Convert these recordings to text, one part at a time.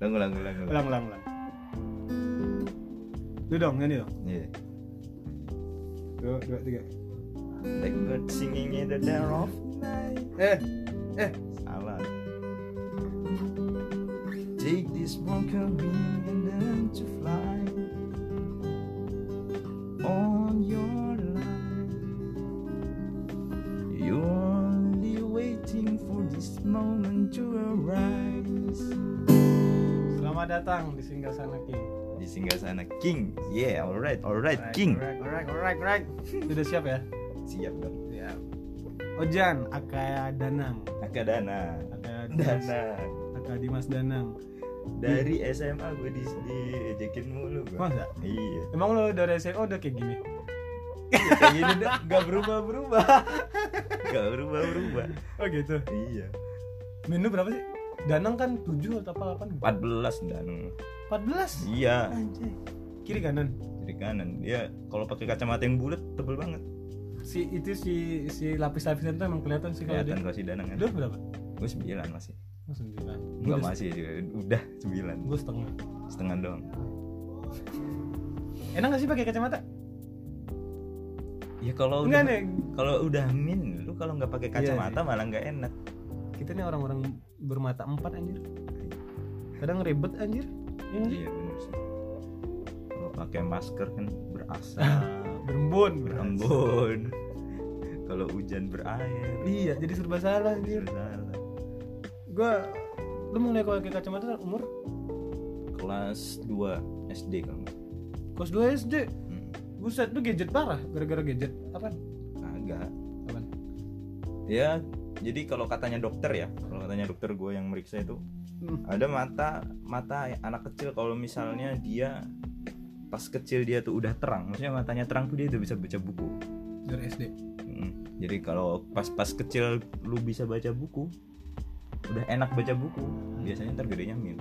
ulang ulang ulang ulang ulang ulang. Lu dong nyanyi dong. Iya. dua dua tiga. Blackbird singing in the dead of night. Eh eh. Salah. Take this broken wing datang di singgah sana king. Di singgah sana king. Yeah alright alright king. alright alright alright alright. Sudah siap ya? Siap dong. Siap Ojan Akaya Danang. Akadana Akaya Dimas, dana Akaya Dimas Danang. Dari SMA gue di diejekin mulu gue Masa? iya. Emang lo dari SMA udah kayak gini? Kayak gini dah nggak berubah berubah nggak berubah berubah oh gitu? Iya. Menu berapa sih Danang kan 7 atau apa 8 14 dan 14 iya. Anjay. Kiri kanan? Kiri kanan. Dia kalau pakai kacamata yang bulat tebel banget. Si itu si si lapis-lapisan itu emang kelihatan sih kalau dia. kelihatan kalau si danang kan. Lu berapa? Gue sembilan masih. Oh, sembilan. Nggak Gua masih juga. Udah sembilan. Gue setengah. Setengah doang. Enak gak sih pakai kacamata? Ya kalau enggak udah nih. kalau udah min lu kalau nggak pakai Iya, kacamata malah nggak enak. Kita nih orang-orang bermata empat anjir. Kadang ribet anjir. Iya sih? iya bener sih. Kalau pakai masker kan berasa. Berembun berembun. Kalau hujan berair. Iya jadi serba salah anjir. Salah. Gue lu mulai pakai kacamata umur? Kelas 2 SD kan kelas 2 SD hmm. buset lu gadget parah gara-gara gadget apa agak apa ya jadi kalau katanya dokter ya kalau katanya dokter gue yang meriksa itu Hmm. ada mata mata anak kecil. Kalau misalnya dia pas kecil dia tuh udah terang maksudnya matanya terang tuh dia udah bisa baca buku. Dari SD Hmm, jadi kalau pas pas kecil lu bisa baca buku udah enak baca buku biasanya ntar gedenya mil.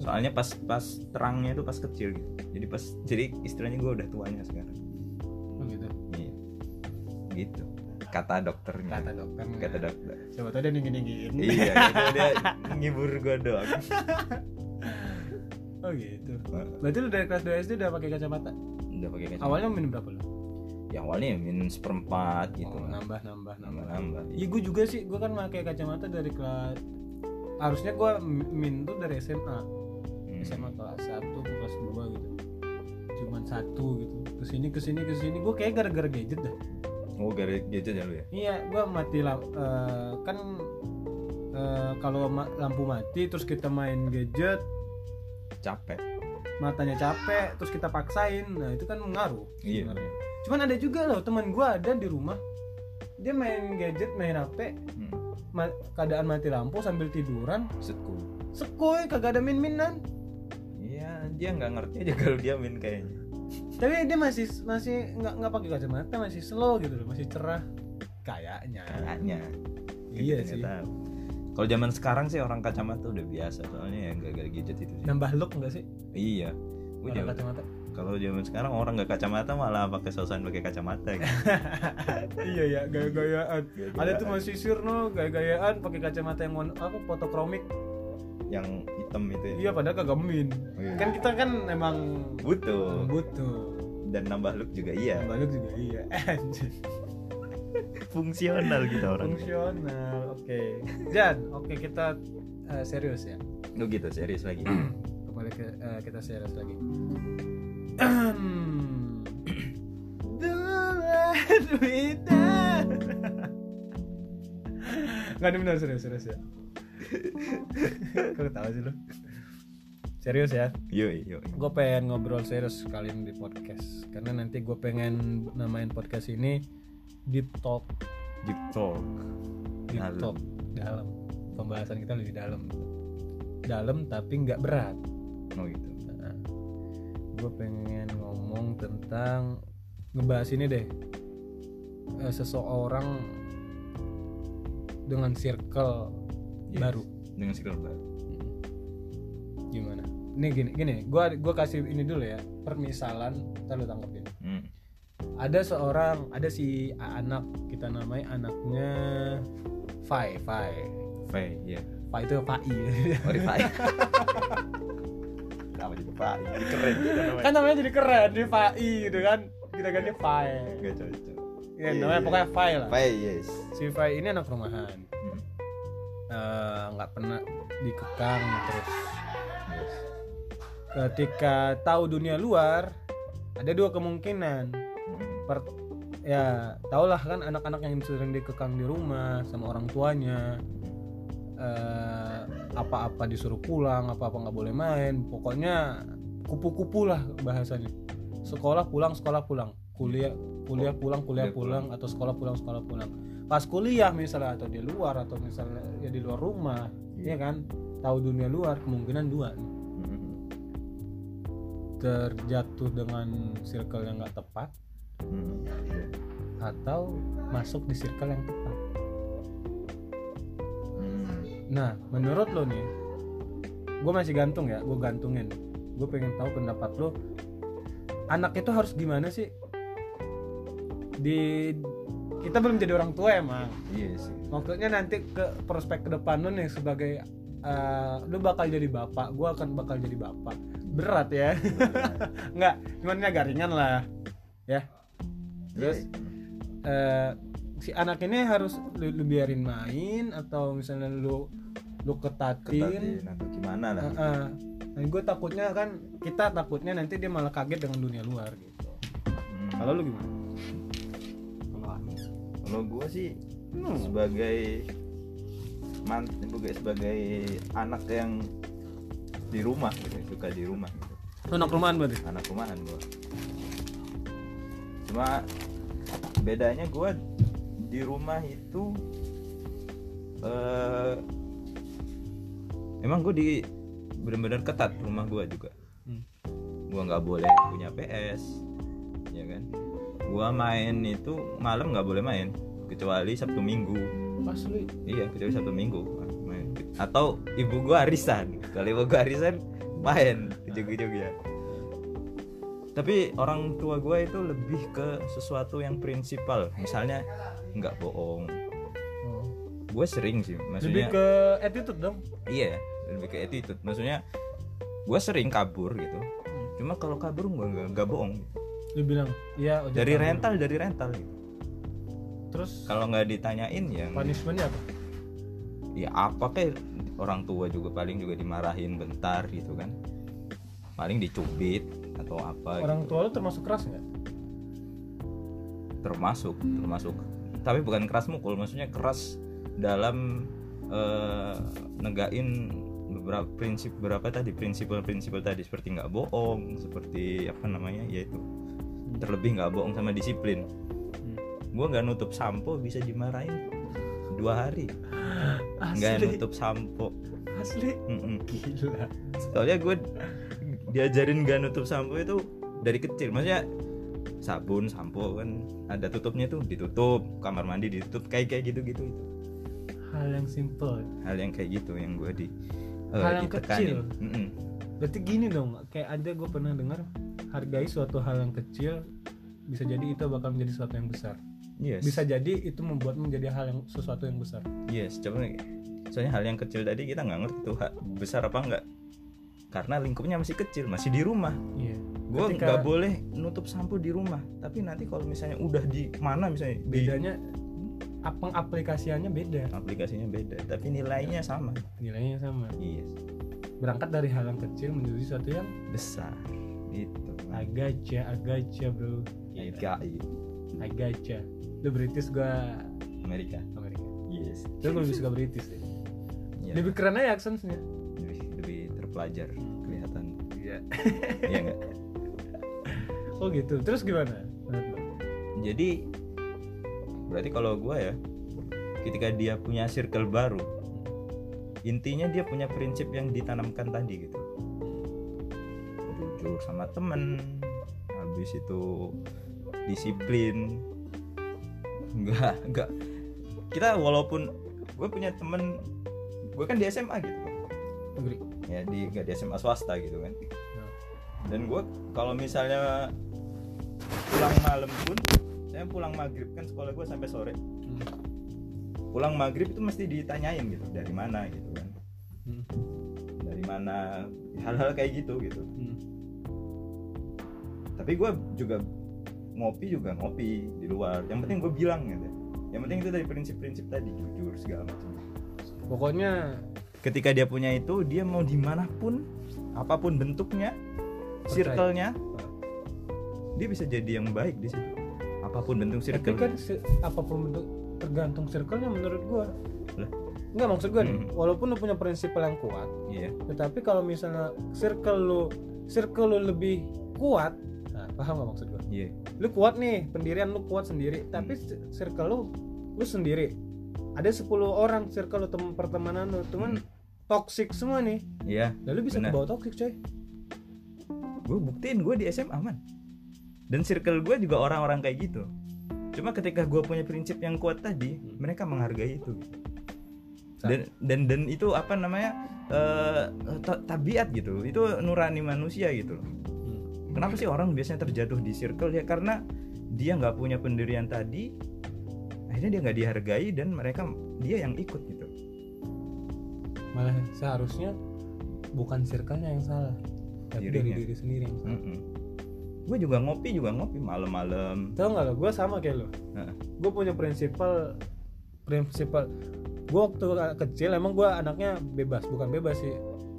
Soalnya pas pas terangnya tuh pas kecil gitu. Jadi pas jadi istilahnya gue udah tuanya sekarang. Oh gitu. Iya. Gitu kata dokternya. Kata dokter kata dokter. Coba tau dia tinggi tinggiin iya dia ngibur gue doang. Oh gitu. Berarti lu dari kelas 2 SD udah pakai kacamata? Udah pakai kacamata. Awalnya minum berapa lu? Ya awalnya ya minus seperempat gitu oh, nambah nambah nambah nambah. Nambah. Iya gue juga sih, gue kan pakai kacamata dari kelas harusnya gue min tuh dari SMA, Hmm. SMA kelas 1 ke kelas 2 gitu, cuman satu gitu, ke sini ke sini ke sini. Gue kayak gara-gara gadget dah. Oh gara gadget ya lu ya Iya, gue mati lamp, eh, kan eh, kalau ma- lampu mati terus kita main gadget, capek matanya capek, terus kita paksain, nah itu kan mengaruh. Iya. sebenarnya. Cuman ada juga loh teman gue ada di rumah, dia main gadget, main HP, hmm. ma- keadaan mati lampu sambil tiduran Setku. sekoy kagak ada min minan Iya, dia nggak ngerti aja kalau dia main kayaknya. Tapi dia masih masih nggak nggak pakai kacamata masih slow gitu loh masih cerah kayaknya Kayaknya. iya Kita sih. Kalau zaman sekarang sih orang kacamata udah biasa, soalnya ya nggak gara gadget itu sih. nambah look nggak sih Iya. Zaman- kacamata Kalau zaman sekarang orang nggak kacamata malah pakai sosan pakai kacamata. Gitu. iya ya gaya-gayaan Gaya-gayaan. ada tuh masih no gaya-gayaan pakai kacamata yang warna apa fotokromik yang hitam itu. ya. iya padahal kagak min Oh, iya. kan kita kan emang butuh butuh dan nambah look juga iya. nambah look juga iya Anjir. Fungsional kita orang. fungsional oke Jan oke kita eh, serius ya Lu gitu serius lagi. kembali ke eh, kita serius lagi. Nggak ini benar serius serius ya Kau tahu sih lo Serius ya? Yoi, yoi. Gue pengen ngobrol serius kali ini di podcast. Karena nanti gue pengen namain podcast ini Deep Talk. Deep talk. Deep Dalam. Talk. Dalam. Pembahasan kita lebih dalam. Dalam tapi nggak berat. Oh gitu. gue pengen ngomong tentang ngebahas ini deh. Eh, seseorang dengan circle Yes. baru Dengan skill baru. gimana ini gini gini gue gua kasih ini dulu ya permisalan ntar lu tanggepin Hmm. ada seorang ada si anak kita namai anaknya Fai Fai Faye, iya. Pak itu Pak I Oh, Rifai. Kenapa jadi Pak? Jadi keren gitu namanya. kan namanya jadi keren di Pak I gitu kan kita ganti Fai Gak cocok. ya Iya, namanya pokoknya Fai lah Fai, yes. si Fai ini anak rumahan Eh, nggak pernah dikekang terus Yes. ketika tahu dunia luar ada dua kemungkinan. Per- ya tahulah kan anak-anak yang sering dikekang di rumah sama orang tuanya eh, apa-apa disuruh pulang apa-apa nggak boleh main pokoknya kupu-kupu lah bahasanya sekolah pulang sekolah pulang kuliah kuliah pulang Kuliah pulang atau sekolah pulang sekolah pulang pas kuliah misalnya atau di luar atau misalnya ya di luar rumah Iya. ya kan tahu dunia luar kemungkinan dua nih. Hmm. terjatuh dengan circle yang nggak tepat Hmm. Iya. atau masuk di circle yang tepat Hmm. Nah, menurut lo nih, gue masih gantung ya, gue gantungin. Gue pengen tahu pendapat lo. Anak itu harus gimana sih? Di kita belum jadi orang tua emang. Iya sih. Maksudnya nanti ke prospek ke depan lo nih sebagai eh, lo bakal jadi bapak, gue akan bakal jadi bapak. Berat ya? Enggak, cuman ini agak ringan lah. Ya. Terus eh, si anak ini harus lu, lu biarin main atau misalnya lu lu ketatin, ketatin atau gimana lah. Heeh. Nah, gue takutnya kan kita takutnya nanti dia malah kaget dengan dunia luar gitu. Hmm. Kalau lu gimana? Kalau gue sih Hmm. sebagai man sebagai sebagai anak yang di rumah gitu suka di rumah gitu. anak rumahan berarti. anak rumahan gue cuma bedanya gue di rumah itu eh emang gue di benar-benar ketat rumah gue juga Hmm. gue nggak boleh punya PS ya kan gue main itu malam nggak boleh main kecuali sabtu minggu. Pas lu? Iya kecuali sabtu minggu. Main. atau ibu gue arisan. Kalau ibu gue arisan main ujung-ujung ya tapi orang tua gue itu lebih ke sesuatu yang prinsipal. Misalnya nggak bohong. Oh. gue sering sih lebih maksudnya ke attitude dong. iya lebih ke attitude. Maksudnya gue sering kabur gitu. Cuma kalau kabur gue nggak bohong bilang, "Iya, ojek dari kabur." rental dari rental gitu. Terus kalau nggak ditanyain ya punishmentnya apa? ya apa kayak orang tua juga paling juga dimarahin bentar gitu kan paling dicubit atau apa Orang gitu. tua lu termasuk keras nggak? termasuk termasuk tapi bukan keras mukul maksudnya keras dalam eh, negain beberapa prinsip berapa tadi prinsipal-prinsipal tadi seperti nggak bohong seperti apa namanya yaitu terlebih nggak bohong sama disiplin Hmm. gua nggak nutup sampo bisa dimarahin dua hari nggak nutup sampo asli. Mm-mm. Gila. soalnya gue diajarin gak nutup sampo itu dari kecil maksudnya sabun sampo kan ada tutupnya tuh ditutup kamar mandi ditutup kayak kayak gitu gitu itu Hal yang simple. hal yang kayak gitu yang gue di Hal yang ditekanin. kecil. Mm-mm. Berarti gini dong, kayak ada gue pernah dengar hargai suatu hal yang kecil bisa jadi itu bakal menjadi sesuatu yang besar. yes Bisa jadi itu membuat menjadi hal yang sesuatu yang besar. yes coba nih. soalnya hal yang kecil tadi kita nggak ngerti tuh besar apa enggak karena lingkupnya masih kecil masih di rumah Iya. gue Ketika- nggak boleh nutup sampo di rumah tapi nanti kalau misalnya udah di mana misalnya di Bedanya apa aplikasiannya beda, aplikasinya beda tapi nilainya sama nilainya sama. yes Berangkat dari hal yang kecil menjadi sesuatu yang besar itu agaca, agaca bro. GKI Agaca. Lu British gua Amerika Amerika. yes Lu lebih suka British deh. Ya, Lebih keren aja aksennya. lebih, lebih terpelajar kelihatan Iya. ya enggak Oh gitu. Terus gimana? jadi berarti kalau gua ya ketika dia punya circle baru intinya dia punya prinsip yang ditanamkan tadi gitu. Jujur sama temen habis itu disiplin. Enggak enggak kita walaupun gue punya temen gue kan di SMA gitu. Negeri. ya di nggak di SMA swasta gitu kan. Dan gue kalau misalnya pulang malam pun saya pulang maghrib kan sekolah gue sampai sore. Pulang maghrib itu mesti ditanyain gitu dari mana? gitu kan. Hmm. dari mana? Hal-hal kayak gitu gitu. Hmm. tapi gue juga ngopi juga ngopi di luar. Yang penting gue bilang gitu yang penting itu dari prinsip-prinsip tadi jujur segala macam. Pokoknya ketika dia punya itu dia mau di mana pun apa pun bentuknya Percaya. circle-nya dia bisa jadi yang baik di situ. Apa pun bentuk tapi circle kan si- apa pun bentuk tergantung circle-nya menurut gua Lah. Enggak maksud gua nih, Hmm. walaupun lu punya prinsip yang kuat, iya tetapi kalau misalnya circle lu circle lu lebih kuat, nah, paham gak maksud gua? iya Lu kuat nih, pendirian lu kuat sendiri, tapi Hmm. ci- circle lu lu sendiri. Ada 10 orang circle lu teman pertemanan lu, cuman Hmm. toxic semua nih. iya Lalu bisa kebawa toxic, coy. gue buktiin gue di SMA aman dan circle gue juga orang-orang kayak gitu cuma ketika gue punya prinsip yang kuat tadi Hmm. mereka menghargai itu dan dan dan itu apa namanya ta- tabiat gitu itu nurani manusia gitu loh Hmm. kenapa sih orang biasanya terjatuh di circle ya karena dia nggak punya pendirian tadi akhirnya dia nggak dihargai dan mereka dia yang ikut gitu Malah seharusnya bukan circle-nya yang salah, tapi dari Dirinya. diri sendiri yang salah. Gue juga ngopi juga ngopi malam-malam Tahu nggak? Gue sama kayak lo. Heeh. Gue punya prinsipal, prinsipal. Gue waktu kecil emang gue anaknya bebas, bukan bebas sih,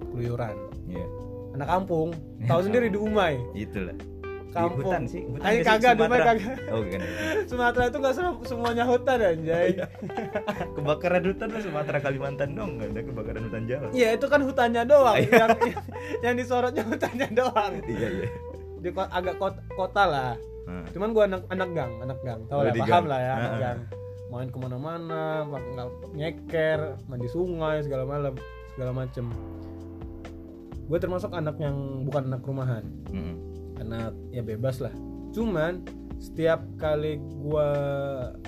keluyuran. Iya, Anak kampung, tahu sendiri di Umay, itulah di kampung. hutan sih hutan Ayo kagak, di Sumatera. kagak. oh kan Sumatera itu nggak se- semuanya hutan anjay. kebakaran hutan tuh Sumatera Kalimantan dong nggak ada kebakaran hutan Jawa Iya itu kan hutannya doang, Iya. yang yang disorotnya hutannya doang. iya iya Di ko- agak kota, kota lah. Nah, Cuman gue anak anak gang, anak gang, tau lah, paham gang. lah ya, anak Heeh. gang. Main ke mana-mana, nyeker, mandi sungai segala malam, segala macem. Gue termasuk anak yang bukan anak rumahan, mm-mm. anak ya bebas lah. Cuman setiap kali gue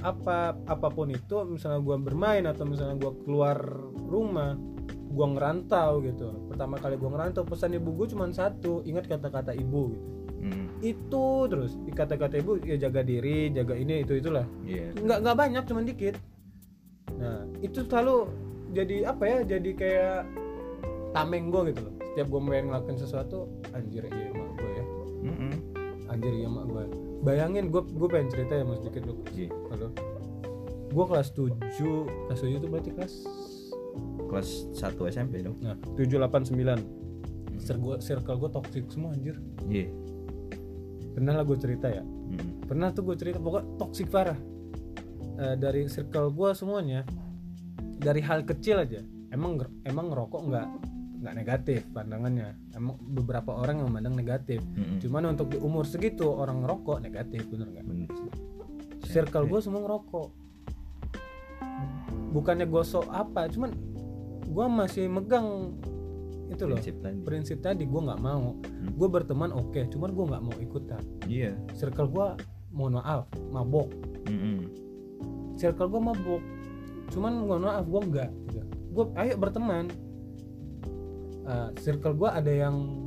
apa apa pun itu, misalnya gue bermain atau misalnya gue keluar rumah, gue ngerantau gitu. Pertama kali gue ngerantau pesan ibu gue cuma satu, ingat kata-kata ibu gitu itu terus kata-kata ibu ya jaga diri jaga ini itu itulah. Iya. Nggak nggak banyak cuman dikit. Nah itu selalu jadi apa ya jadi kayak tameng gue gitu loh. Setiap gue pengen ngelakuin sesuatu anjir iya emak gue ya. Mm-mm. anjir iya emak gue bayangin gue gue pengen cerita ya mas dikit dulu Iya. halo. Gue kelas 7 kelas 7 itu berarti kelas kelas 1 SMP dong nah 7 8 9 circle circle gue toxic semua anjir. Iya pernah lah gue cerita ya. Mm-mm. pernah tuh gue cerita pokoknya toxic parah. Eh, dari circle gue semuanya dari hal kecil aja. Emang emang ngerokok nggak nggak negatif pandangannya. Emang beberapa orang yang memandang negatif. Mm-mm. cuman untuk di umur segitu orang ngerokok negatif bener nggak? Circle gue semua ngerokok. Bukannya gosok apa cuman gue masih megang itu loh prinsip tadi. prinsip tadi gue nggak mau. Hmm. gue berteman oke cuman gue nggak mau ikutan. Iya. Circle gue mohon maaf mabok. Mm-mm. circle gue mabuk cuman mohon maaf gue enggak gitu. gue ayo berteman. Eh, circle gue ada yang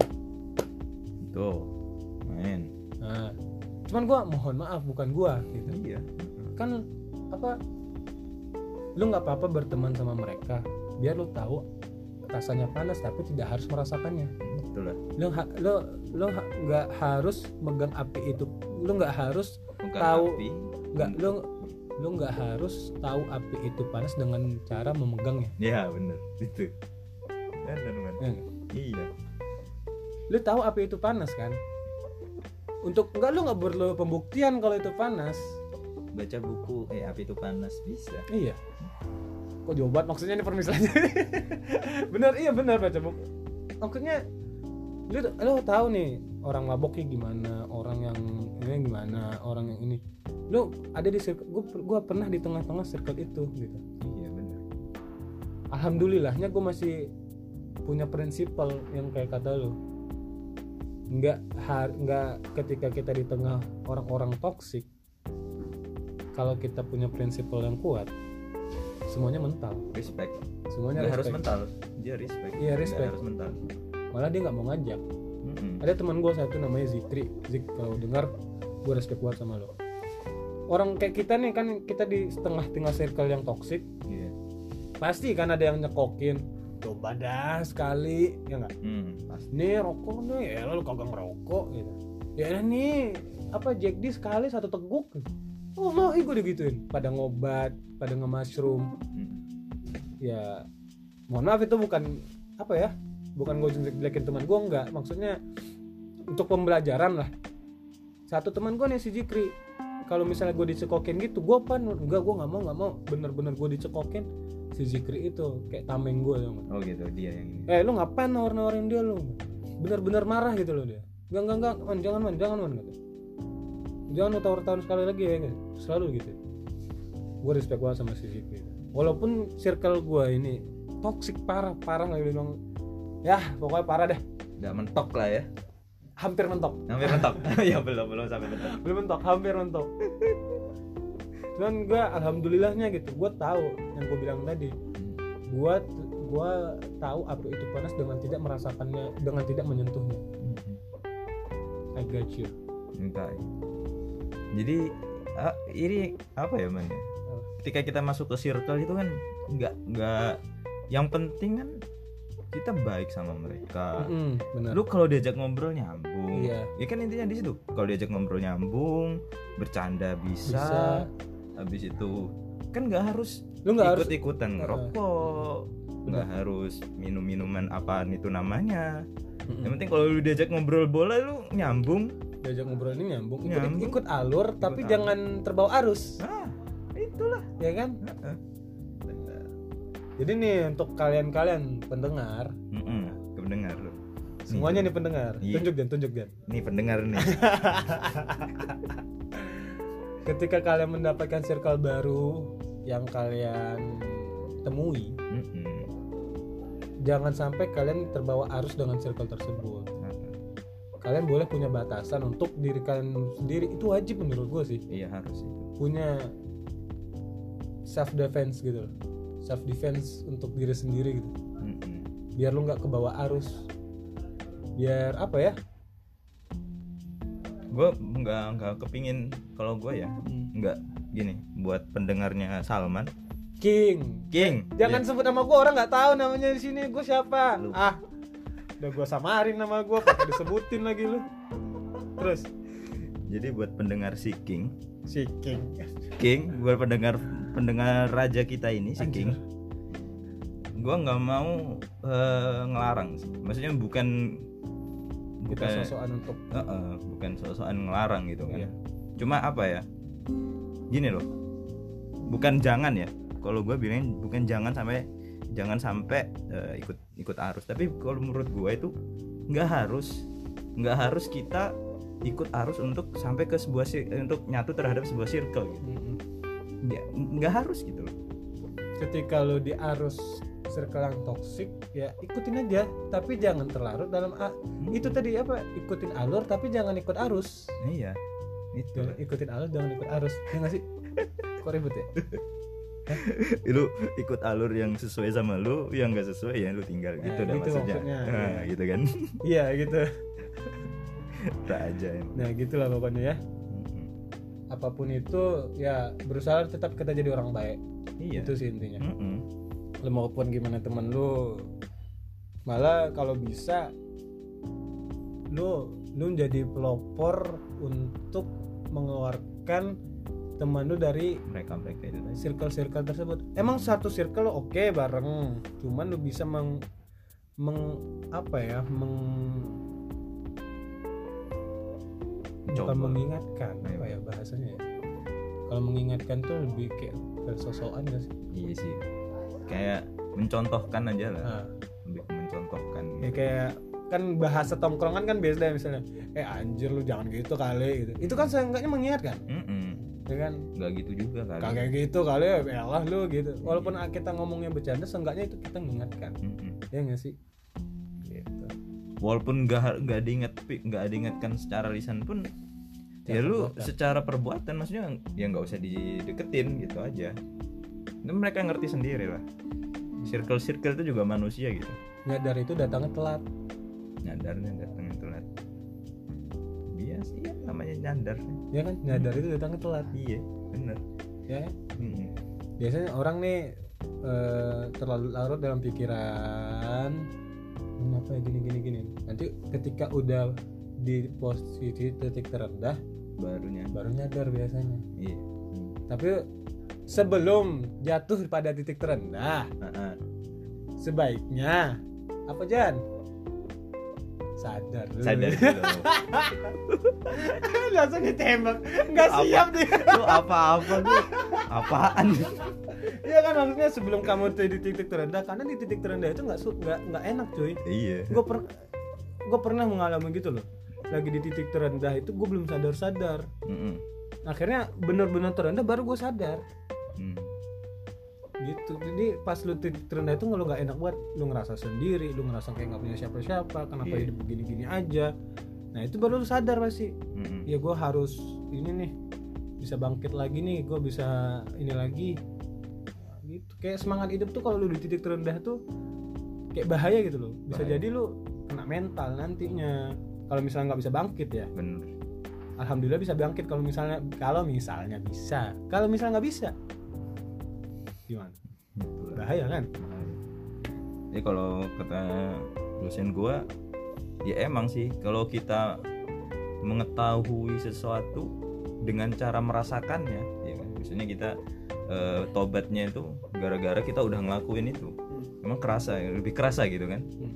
tuh main. Nah, cuman gue mohon maaf bukan gue gitu. Iya. Kan apa lu nggak apa-apa berteman sama mereka biar lu tahu rasanya panas tapi tidak harus merasakannya. Betul lu ha- lu lu ha- nggak harus megang api itu. Lu nggak harus bukan Tahu. api. nggak lu lu nggak harus tahu api itu panas dengan cara memegangnya. Ya bener. Itu. Bener man Ya nggak? iya. Lu tahu api itu panas kan? Untuk enggak lu nggak perlu pembuktian kalau itu panas. Baca buku eh api itu panas bisa. Iya kok jauh banget maksudnya ini permisalannya? Bener iya bener baca buku maksudnya lu lu tahu nih orang maboknya gimana orang yang ini gimana orang yang ini. Lu ada di circle gua, gua pernah di tengah-tengah circle itu gitu. Iya bener. Alhamdulillahnya gue masih punya prinsipal yang kayak kata lu. Nggak har nggak ketika kita di tengah orang-orang toksik kalau kita punya prinsipal yang kuat semuanya mental. Respect. Semuanya nggak harus respect. mental. Dia respect. Iya, respect. harus mental. Malah dia nggak mau ngajak. Mm-mm. ada teman gue satu namanya Zikri. Zik kalau dengar gue respect banget sama lo. Orang kayak kita nih kan kita di setengah-tengah circle yang toksik iya. Pasti kan ada yang nyekokin. Coba dah sekali ya nggak? Pasti. Nih rokok nih. Ya lu kagak ngerokok gitu. Ya nih apa Jack D sekali satu teguk Allah gue digituin. Pada ngobat pada nge-mushroom. Hmm. ya mohon maaf itu bukan apa ya bukan gue jelek-jelekin teman gue enggak. Maksudnya untuk pembelajaran lah. Satu teman gue nih si Jikri. Kalau misalnya gue dicekokin gitu gue pan enggak gue nggak mau nggak mau. Bener-bener gue dicekokin si Zikri itu kayak tameng gue tau nggak? oh gitu dia yang ini. Eh lu ngapain nawar-nawarin dia lu? Bener-bener marah gitu loh dia. Enggak enggak enggak man, jangan man jangan man gitu jangan tawar-tawar sekali lagi ya selalu gitu. Gue respect banget sama si Zikri walaupun circle gue ini toxic parah parah lagi bilang ya pokoknya parah deh. Udah mentok lah ya. Hampir mentok. Hampir mentok. Ya belum belum sampai mentok. Belum mentok hampir mentok. Cuman gue alhamdulillahnya gitu gue tahu yang gue bilang tadi. Gue gue tahu api itu panas dengan tidak merasakannya dengan tidak menyentuhnya. I got you. Entah. Jadi ah, ini apa ya man? ya? Ketika kita masuk ke circle itu kan nggak nggak yang penting kan kita baik sama mereka. Mm-mm, benar Lu kalau diajak ngobrol nyambung. Iya. Ya kan intinya di situ. Kalau diajak ngobrol nyambung, bercanda bisa. Bisa. Habis itu kan nggak harus lu harus ikut-ikutan ngerokok, nggak harus minum minuman apaan itu namanya. Mm-mm. Yang penting kalau lu diajak ngobrol bola lu nyambung. Diajak ngobrol ini nyambung ikut, Nyambung. ikut alur tapi alur. jangan terbawa arus Nah, itulah. ya kan Heeh. jadi nih untuk kalian-kalian pendengar Mm-mm, kependengar lu. semuanya nih pendengar Iya. tunjuk dan tunjuk dan Nih pendengar nih. ketika kalian mendapatkan circle baru yang kalian temui Mm-mm. jangan sampai kalian terbawa arus dengan circle tersebut kalian boleh punya batasan untuk diri kalian sendiri. Itu wajib menurut gue sih. Iya harus itu. punya self defense gitu loh. Self defense untuk diri sendiri gitu. Mm-mm. biar lu nggak kebawa arus. Biar apa ya? Gue nggak nggak kepingin kalau gue ya nggak gini buat pendengarnya Salman. King. King. Jangan sebut nama gue orang nggak tahu namanya di sini. Gue siapa? Lu. ah udah gue samarin nama gue pakai disebutin lagi lu. Terus? Jadi buat pendengar si King si king. King buat pendengar pendengar raja kita ini si Anjir. King gue nggak mau eh, ngelarang sih. Maksudnya bukan kita bukan sosokan untuk Heeh, bukan soal ngelarang gitu kan. Iya. cuma apa ya? Gini loh. Bukan jangan ya. Kalau gue bilang bukan jangan sampai jangan sampai eh, ikut ikut arus. Tapi kalau menurut gue itu nggak harus nggak harus kita ikut arus untuk sampai ke sebuah sir- untuk nyatu terhadap sebuah circle gitu. Ya, nggak harus gitu loh. Ketika lu di arus circle yang toxic ya ikutin aja. Tapi jangan terlarut dalam a- itu tadi apa? Ikutin alur tapi jangan ikut arus. Iya itu. Jangan ikutin alur jangan ikut arus. Ya nggak sih? Kok ribet ya lu ikut alur yang sesuai sama lu yang nggak sesuai ya lu tinggal. Gitu Nah, dah gitu maksudnya, maksudnya. Nah, gitu kan. Iya gitu. Raja emang. nah gitulah pokoknya ya. Apa pun itu ya berusaha tetap kita jadi orang baik. Iya. Itu sih intinya. Mm-mm. lu maupun gimana temen lu malah kalau bisa lu lu jadi pelopor untuk mengeluarkan teman lu dari mereka mereka itu. circle-circle tersebut. Emang satu circle oke bareng cuman lu bisa meng, meng apa ya meng bukan Coba. mengingatkan Ayo. apa ya bahasanya ya? Kalau mengingatkan tuh lebih kayak sosokan gak sih? Iya sih. Kayak mencontohkan aja lah. Nah, lebih mencontohkan ya kayak kan bahasa tongkrongan kan biasa deh misalnya. Eh anjir lu jangan gitu kali gitu. Itu kan seenggaknya mengingatkan. Mm-mm. Ya kan. Nggak gitu juga kali. Kagak gitu kali ya lah lu gitu. Walaupun kita ngomongnya bercanda seenggaknya itu kita mengingatkan. Mm-mm. ya nggak sih? Gitu. Walaupun nggak nggak diingat nggak diingatkan secara lisan pun ya Secara lu perbuatan. secara perbuatan maksudnya ya nggak usah dideketin gitu aja. Itu mereka ngerti sendiri lah. Circle circle itu juga manusia gitu. Nyadar itu datangnya telat. Nyadarnya datangnya biasa ya namanya nyadar ya kan nyadar itu datangnya telat iya bener ya kan? Mm-mm. biasanya orang nih eh, terlalu larut dalam pikiran kenapa ya gini gini gini nanti ketika udah di posisi titik terendah barunya baru nyadar biasanya iya Hmm. tapi sebelum jatuh pada titik terendah Ah, ah. sebaiknya apa Jan sadar dulu. sadar dulu langsung ditembak. Nggak Apa? siap dia. Lu apa-apa lu? Apaan? Iya kan maksudnya sebelum kamu tuh di titik terendah karena di titik terendah itu nggak nggak nggak enak cuy. Iya. Gue per gue pernah mengalami gitu loh. Lagi di titik terendah itu gue belum sadar sadar Mm-mm. akhirnya bener-bener terendah baru gue sadar. Hmm. Gitu. Jadi pas lu titik terendah itu lu nggak enak buat lu ngerasa sendiri lu ngerasa kayak nggak punya siapa-siapa kenapa Iya. hidup begini-gini aja. Nah itu baru lu sadar pasti. Mm-mm. ya gue harus ini nih bisa bangkit lagi nih gue bisa ini lagi. Gitu. Kayak semangat hidup tuh kalau lu di titik terendah tuh kayak bahaya gitu loh. Bisa Bahaya. jadi lu kena mental nantinya. Kalau misalnya nggak bisa bangkit ya. Bener. Alhamdulillah bisa bangkit kalau misalnya kalau misalnya bisa. Kalau misalnya nggak bisa gimana? Gitu bahaya kan? Jadi kalau kata dosen gua ya emang sih kalau kita mengetahui sesuatu dengan cara merasakannya ya kan? Misalnya kita eh, tobatnya itu gara-gara kita udah ngelakuin itu. Emang kerasa lebih kerasa gitu kan? Hmm.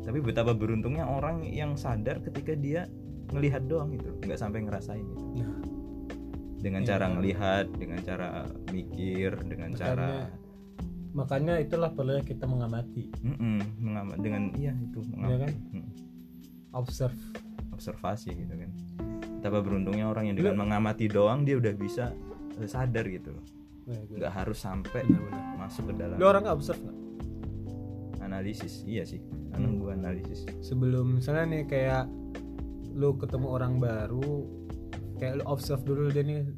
tapi betapa beruntungnya orang yang sadar ketika dia ngelihat doang itu nggak sampai ngerasain gitu. Nah dengan Iya. cara ngelihat dengan cara mikir dengan cara makanya itulah perlu kita mengamati Mm-mm, mengamat dengan iya itu Iya mengamati kan? Mm. observe observasi gitu kan betapa beruntungnya orang yang dengan mengamati doang dia udah bisa eh, sadar gitu loh gitu. nggak harus sampai Benar-benar. masuk ke dalam lu orang nggak observe nggak analisis iya sih karena Hmm. gua analisis sebelum misalnya nih kayak lu ketemu orang baru kayak lu observe dulu dia nih.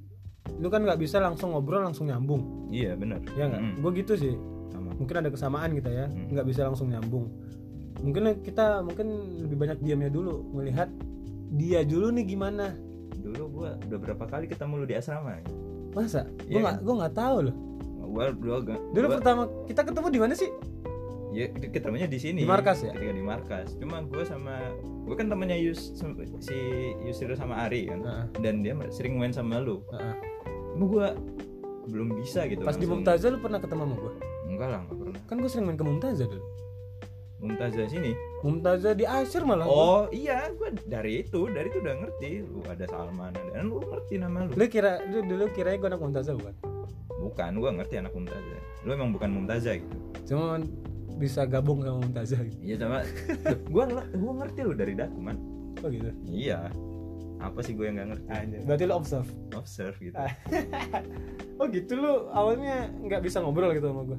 Lu kan nggak bisa langsung ngobrol langsung nyambung. Iya benar. Ya nggak? Mm-mm, gue gitu sih. Sama. Mungkin ada kesamaan kita ya. Hmm. nggak bisa langsung nyambung. Mungkin kita mungkin lebih banyak diamnya dulu melihat dia dulu nih gimana. Dulu gua udah berapa kali ketemu lu di asrama? Ya? masa? Gue Iya nggak gue nggak tahu loh. Gua dulu agak dulu gua- pertama kita ketemu di mana sih ya ketemunya di sini. Di markas ya? ketika di markas. Cuma gua sama gua kan temannya Yus si Yusiro sama Ari kan. Heeh, dan dia sering main sama lu. Heeh. cuma gua belum bisa gitu pas di langsung- Mumtazah lu pernah ketemu sama gue enggak lah enggak pernah. Kan gue sering main ke Mumtazah dulu. Mumtazah sini? Mumtazah di Asyir malah. Gua. oh iya gua dari itu dari itu udah ngerti. Lu ada Salman ada dan lu ngerti nama lu. Lu kira lu dulu kira gue anak Mumtazah bukan? Bukan gua ngerti anak Mumtazah. Lu emang bukan Mumtazah gitu. Cuma bisa gabung sama Mumtazah gitu. Iya sama. Ngel- gua ngerti lu dari daku man. Oh gitu? Iya. Apa sih gue yang nggak ngerti? Anjir. berarti lu observe? Observe gitu. Ah. oh gitu lu awalnya nggak bisa ngobrol gitu sama gue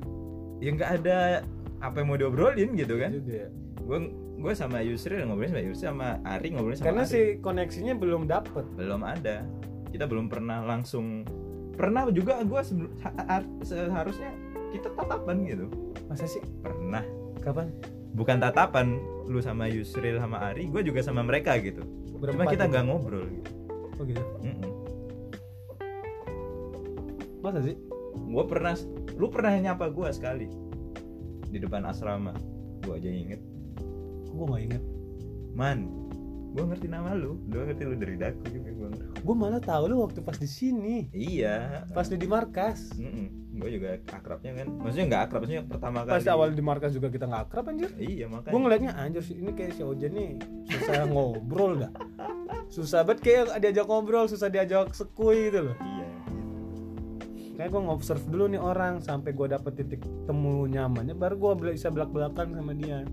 ya nggak ada apa yang mau diobrolin gitu kan. Juga ya. Gue gue sama Yusri ngobrolin sama Yusri sama Ari ngobrolin sama karena Ari. si koneksinya belum dapet. Belum ada. Kita belum pernah langsung pernah juga gue seharusnya kita tatapan gitu. Masa sih? Pernah. Kapan? Bukan tatapan lu sama Yusril sama Ari gue juga sama mereka gitu. Cuma Berempat kita gitu? nggak ngobrol gitu. Oh gitu? Mm-mm. masa sih? Gue pernah lu pernah nyapa gue sekali. Di depan asrama. Gue aja inget. Gue nggak inget? Man gue ngerti nama lu. Lu ngerti lu dari daku juga gue gue malah tahu lu waktu pas di sini. Iya. Pas lu di markas gue juga akrabnya kan. Maksudnya nggak akrab maksudnya pertama kali. Pas awal di markas juga kita nggak akrab anjir. Iya makanya. Gue ngeliatnya anjir sih ini kayak si Ojan nih susah ngobrol dah susah banget kayak diajak ngobrol susah diajak sekui gitu loh. Iya kayak gue ngobserve dulu nih orang sampai gue dapet titik temu nyamannya baru gue bisa belak belakan sama dia.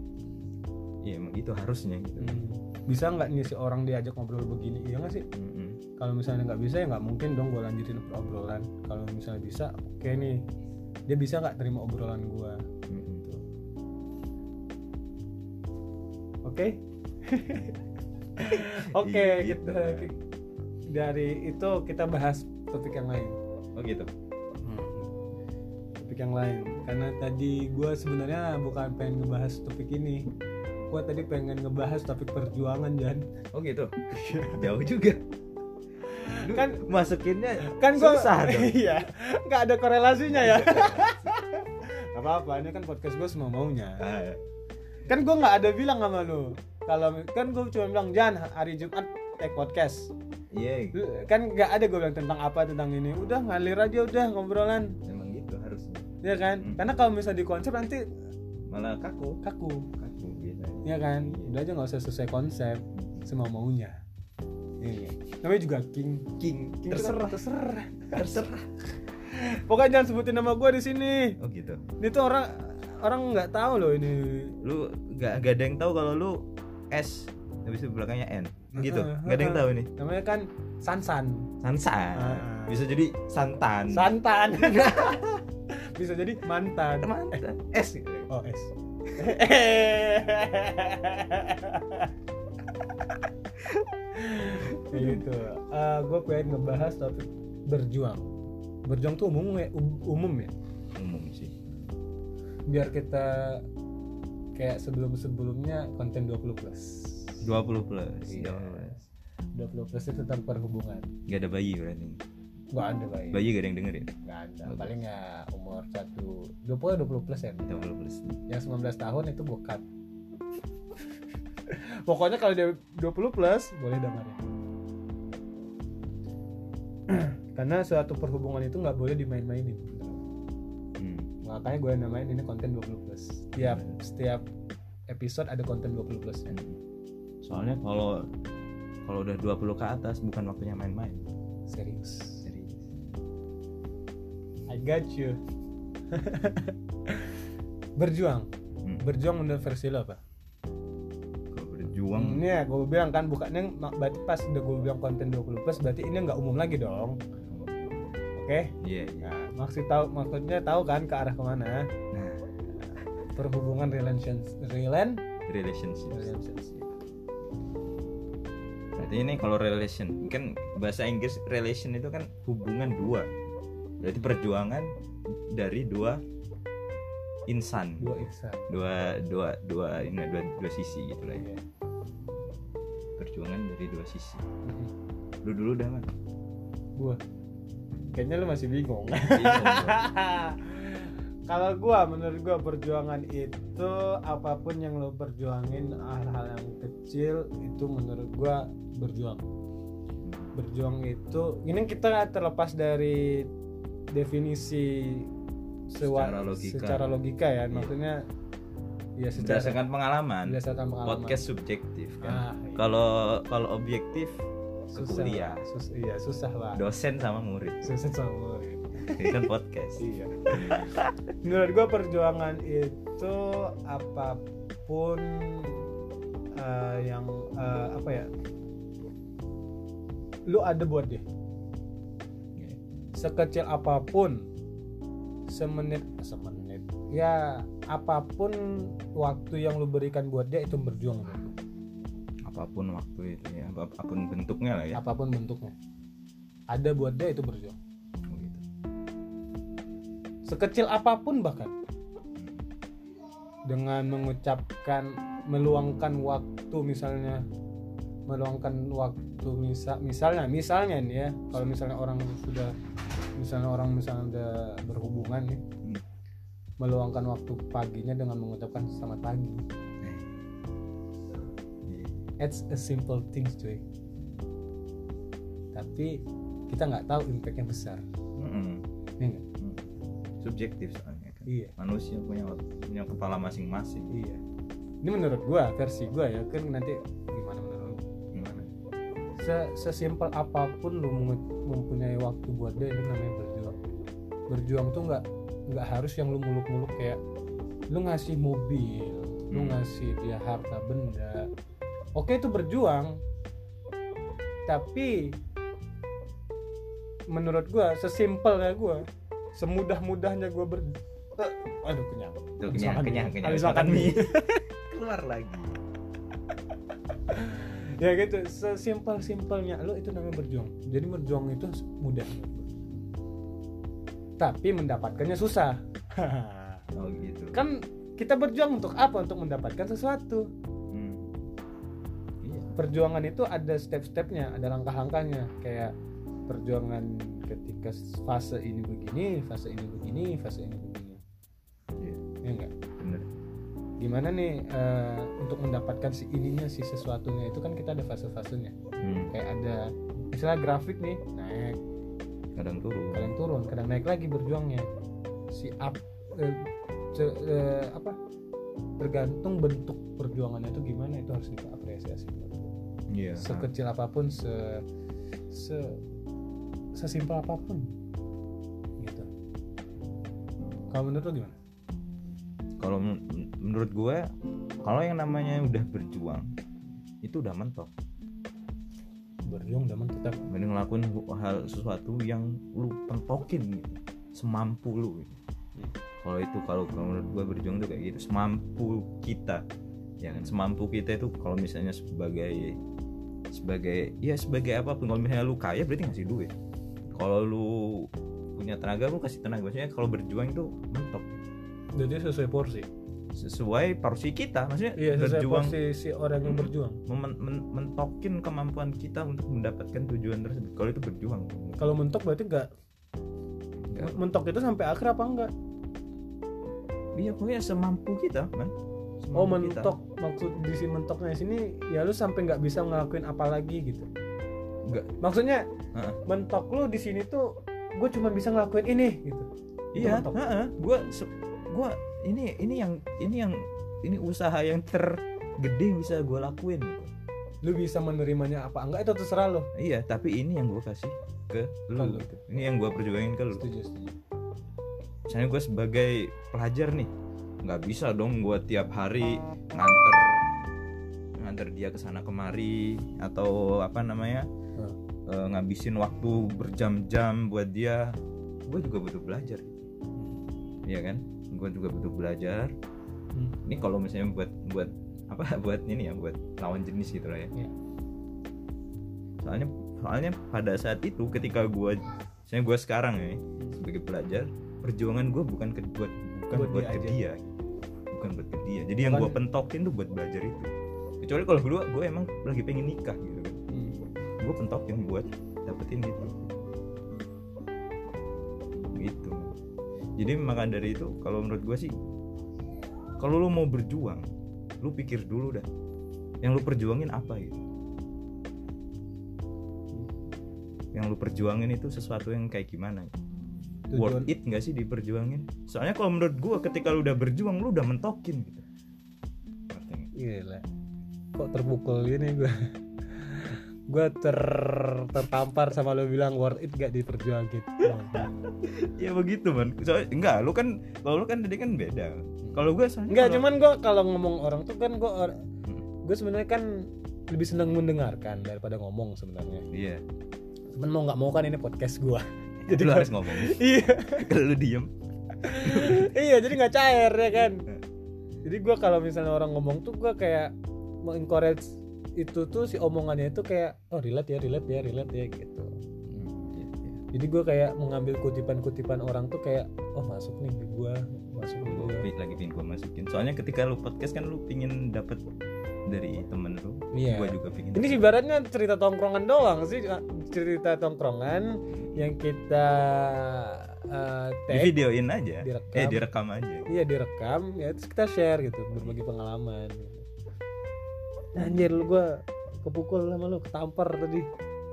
Iya emang itu harusnya gitu. Hmm. bisa nggak nih si orang diajak ngobrol begini? Iya nggak sih? Mm-mm. Kalau misalnya nggak bisa ya nggak mungkin dong gue lanjutin obrolan. Kalau misalnya bisa oke nih. Dia bisa nggak terima obrolan gue Mm-mm. oke? Oke Gitu. kita dari itu kita bahas topik yang lain. Oh gitu. Topik yang lain. Karena tadi gue sebenarnya bukan pengen ngebahas topik ini. Gue tadi pengen ngebahas topik perjuangan Jan. Oh gitu. Jauh juga Kan- masukinnya kan gue susah dong iya nggak ada korelasinya ya. Gak apa-apa ini kan podcast gue semua maunya. Ah, kan gue nggak ada bilang sama lu. Kalau kan gue cuma bilang jangan hari Jumat take podcast. Iya. Kan nggak ada gue bilang tentang apa tentang ini. Udah ngalir aja udah ngobrolan. Emang gitu harusnya. Ya kan? Hmm. karena kalau misalnya di konsep nanti malah kaku. Kaku. Kaku biasanya. Ya kan? Udah aja nggak usah sesuai konsep semau maunya iya. Namanya juga king. King. King terserah. terserah. Terserah. Pokoknya jangan sebutin nama gue di sini. Oh gitu. Ini tuh orang orang nggak tahu loh ini. Lu gak, gak ada yang tahu kalau lu S habis itu belakangnya N. Gitu. Heeh, gak ada yang tahu nih namanya kan Sansan. Sansan. Heeh. bisa jadi santan. Santan. Bisa jadi mantan. Mantan. S. Oh S Gitu. Gue pengen ngebahas topik berjuang. Berjuang tuh umum ya? Um- umum ya? Umum sih. Biar kita kayak sebelum sebelumnya konten 20 plus. 20 plus Iya. 20 plus. itu tentang perhubungan. Gak ada bayi berarti? Gak ada bayi. Bayi gak ada yang dengerin gak ada. Bagus. paling ya umur 1 20 20 plus ya? 20 plus. Yang 19 tahun itu bukan pokoknya kalau dia 20 plus boleh dengerin karena suatu perhubungan itu nggak boleh dimain-mainin hmm. makanya gue namain ini konten 20 plus setiap Hmm. setiap episode ada konten 20 plus ya. soalnya kalau kalau udah 20 ke atas bukan waktunya main-main serius serius I got you berjuang hmm. berjuang menurut versi lo apa? Berjuang Hmm, ya gue bilang kan bukannya berarti pas udah gue bilang konten 20 plus berarti ini nggak umum lagi dong. Oke? Iya iya. Nah maksud tahu maksudnya tahu kan ke arah ke mana? Nah. Perhubungan relations relan relationship relationship berarti ini kalau relation kan bahasa Inggris relation itu kan hubungan dua. Berarti perjuangan dari dua insan. Dua insan. Dua dua dua ini dua dua sisi gitu lah ya. Iya. Dari dua sisi. Mhm. lu dulu dah man gua. Kayaknya lu masih bingung. Kalau gua menurut gua perjuangan itu apa pun yang lo perjuangin hal-hal yang kecil itu menurut gua berjuang. Berjuang itu ini kita terlepas dari definisi sewa- Secara logika. secara logika ya. Iya. maksudnya ya secara berdasarkan pengalaman. berdasarkan pengalaman. Podcast subjektif Ah, kan iya. kalau kalau objektif ke susah. kuliah. Pak. Sus- iya susah lah. Dosen sama murid. Susah sama murid. ini kan podcast. Iya. Menurut gua perjuangan itu apa pun eh, yang eh, apa ya lu ada buat dia sekecil apa pun semenit. Semenit. Ya apa pun waktu yang lu berikan buat dia itu berjuang. Apa pun waktu itu ya. Apa- apa pun bentuknya lah ya. Apa pun bentuknya. Ada buat dia itu berjuang. Oh, gitu. sekecil apa pun bahkan. Dengan mengucapkan meluangkan waktu misalnya meluangkan waktu misal misalnya misalnya nih ya kalau misalnya orang sudah misalnya orang misalnya udah berhubungan nih Hmm. meluangkan waktu paginya dengan mengucapkan selamat pagi Iya. it's a simple things cuy tapi kita nggak tahu impactnya besar Mm-mm. ya nggak? Mm. subjektif soalnya kan iya manusia punya punya kepala masing-masing iya ini menurut gua versi gua ya kan nanti sesimpel apa pun lu mempunyai waktu buat dia itu namanya berjuang. Berjuang tuh nggak nggak harus yang lu muluk-muluk kayak lu ngasih mobil lu Hmm. ngasih dia harta benda. Oke itu berjuang. Tapi menurut gua sesimpelnya gua semudah-mudahnya gua ber aduh kenyang. Kenyang kenyang kenyang. Habis Makan makan mie. keluar lagi ya gitu sesimpel simpelnya lo itu namanya berjuang. Jadi berjuang itu mudah. Tapi mendapatkannya susah. Oh gitu. Kan kita berjuang untuk apa? Untuk mendapatkan sesuatu. Hmm. iya. Perjuangan itu ada step-stepnya ada langkah-langkahnya. Kayak perjuangan ketika fase ini begini fase ini begini fase ini begini. Iya. Ya enggak gimana nih eh, untuk mendapatkan si ininya si sesuatunya itu kan kita ada fase-fasenya. Hmm, kayak ada misalnya grafik nih naik. Kadang turun. Kadang turun kadang naik lagi berjuangnya. Si up eh, ce- eh, apa tergantung bentuk perjuangannya itu gimana itu harus kita apresiasi iya. Sekecil apa pun se se sesimpel apa pun. Gitu. Kalau menurut lo gimana kalau men- menurut gue kalau yang namanya udah berjuang itu udah mentok. Berjuang dalam tetap mending ngelakuin hal sesuatu yang lu pentokin gitu semampu lu gitu. Hmm. kalau itu kalau kalau menurut gue berjuang tuh kayak gitu semampu kita. Ya kan semampu kita itu kalau misalnya sebagai sebagai ya sebagai apa pun kalau misalnya lu kaya berarti ngasih duit. Kalau lu punya tenaga lu kasih tenaga. Maksudnya kalau berjuang itu mentok jadi sesuai porsi sesuai porsi kita maksudnya iya berjuang porsi si orang yang berjuang men- men- mentokin kemampuan kita untuk mendapatkan tujuan tersebut kalau itu berjuang kalau mentok berarti enggak Enggak. mentok itu sampai akhir apa enggak iya pokoknya semampu kita oh Semampu kita. mentok maksud di si mentoknya sini ya lu sampai nggak bisa ngelakuin apa lagi gitu Nggak. maksudnya Heeh. mentok lu di sini tuh gue cuma bisa ngelakuin ini gitu iya mentok. heeh. gua gua ini ini yang ini yang ini usaha yang tergede yang bisa gue lakuin. Lu bisa menerimanya apa enggak itu terserah lo iya tapi ini yang gue kasih ke lu. Lu. gitu. ini yang gue perjuangin ke lu. Setuju setuju. Misalnya gue sebagai pelajar nih nggak bisa dong gue tiap hari nganter nganter dia ke sana kemari atau apa namanya Hmm. eh, ngabisin waktu berjam-jam buat dia. Gue juga butuh belajar. Iya kan gue juga butuh belajar. Hmm. ini kalau misalnya buat buat apa buat ini ya buat lawan jenis gitu lah ya. Iya. soalnya soalnya pada saat itu ketika gue misalnya gue sekarang ya sebagai pelajar perjuangan gue bukan ke buat bukan Buat buat, dia ke dia. Bukan buat ke dia. Jadi yang gue pentokin tuh buat belajar itu. Kecuali kalau kedua gue emang lagi pengen nikah gitu kan. Hmm. gue pentokin buat dapetin gitu. Gitu jadi maka dari itu kalau menurut gue sih kalau lu mau berjuang lu pikir dulu dah yang lu perjuangin apa gitu yang lu perjuangin itu sesuatu yang kayak gimana worth Tujuan- it nggak sih diperjuangin soalnya kalau menurut gue ketika lu udah berjuang lu udah mentokin gitu nggak? Gila. Kok terpukul gini gue. Gue ter tertampar sama lo bilang worth it gak diperjuangin. ya begitu man soalnya enggak lu kan kalau lu kan tadi kan beda kalau gue Enggak, kalau- cuman gue kalau ngomong orang tuh kan gue Hmm. gue sebenarnya kan lebih senang mendengarkan daripada ngomong sebenarnya. iya Cuman mau nggak mau kan ini podcast gue. jadi lu harus ngomong iya, kalau lu diem iya jadi nggak cair ya kan. Jadi gue kalau misalnya orang ngomong tuh gue kayak mengencourage itu tuh si omongannya itu kayak oh relate ya relate ya relate ya gitu. Jadi gue kayak mengambil kutipan-kutipan orang tuh kayak oh masuk nih di gue masuk di gue. Lagi pingin gue masukin soalnya ketika lu podcast kan lu pingin dapet dari temen lu Iya. gue juga pingin Ini ibaratnya cerita tongkrongan doang sih, cerita tongkrongan yang kita uh, di tag, videoin aja direkam. eh direkam aja iya direkam, ya terus kita share gitu, berbagi pengalaman. Anjir lu gua kepukul sama lu, ketampar tadi.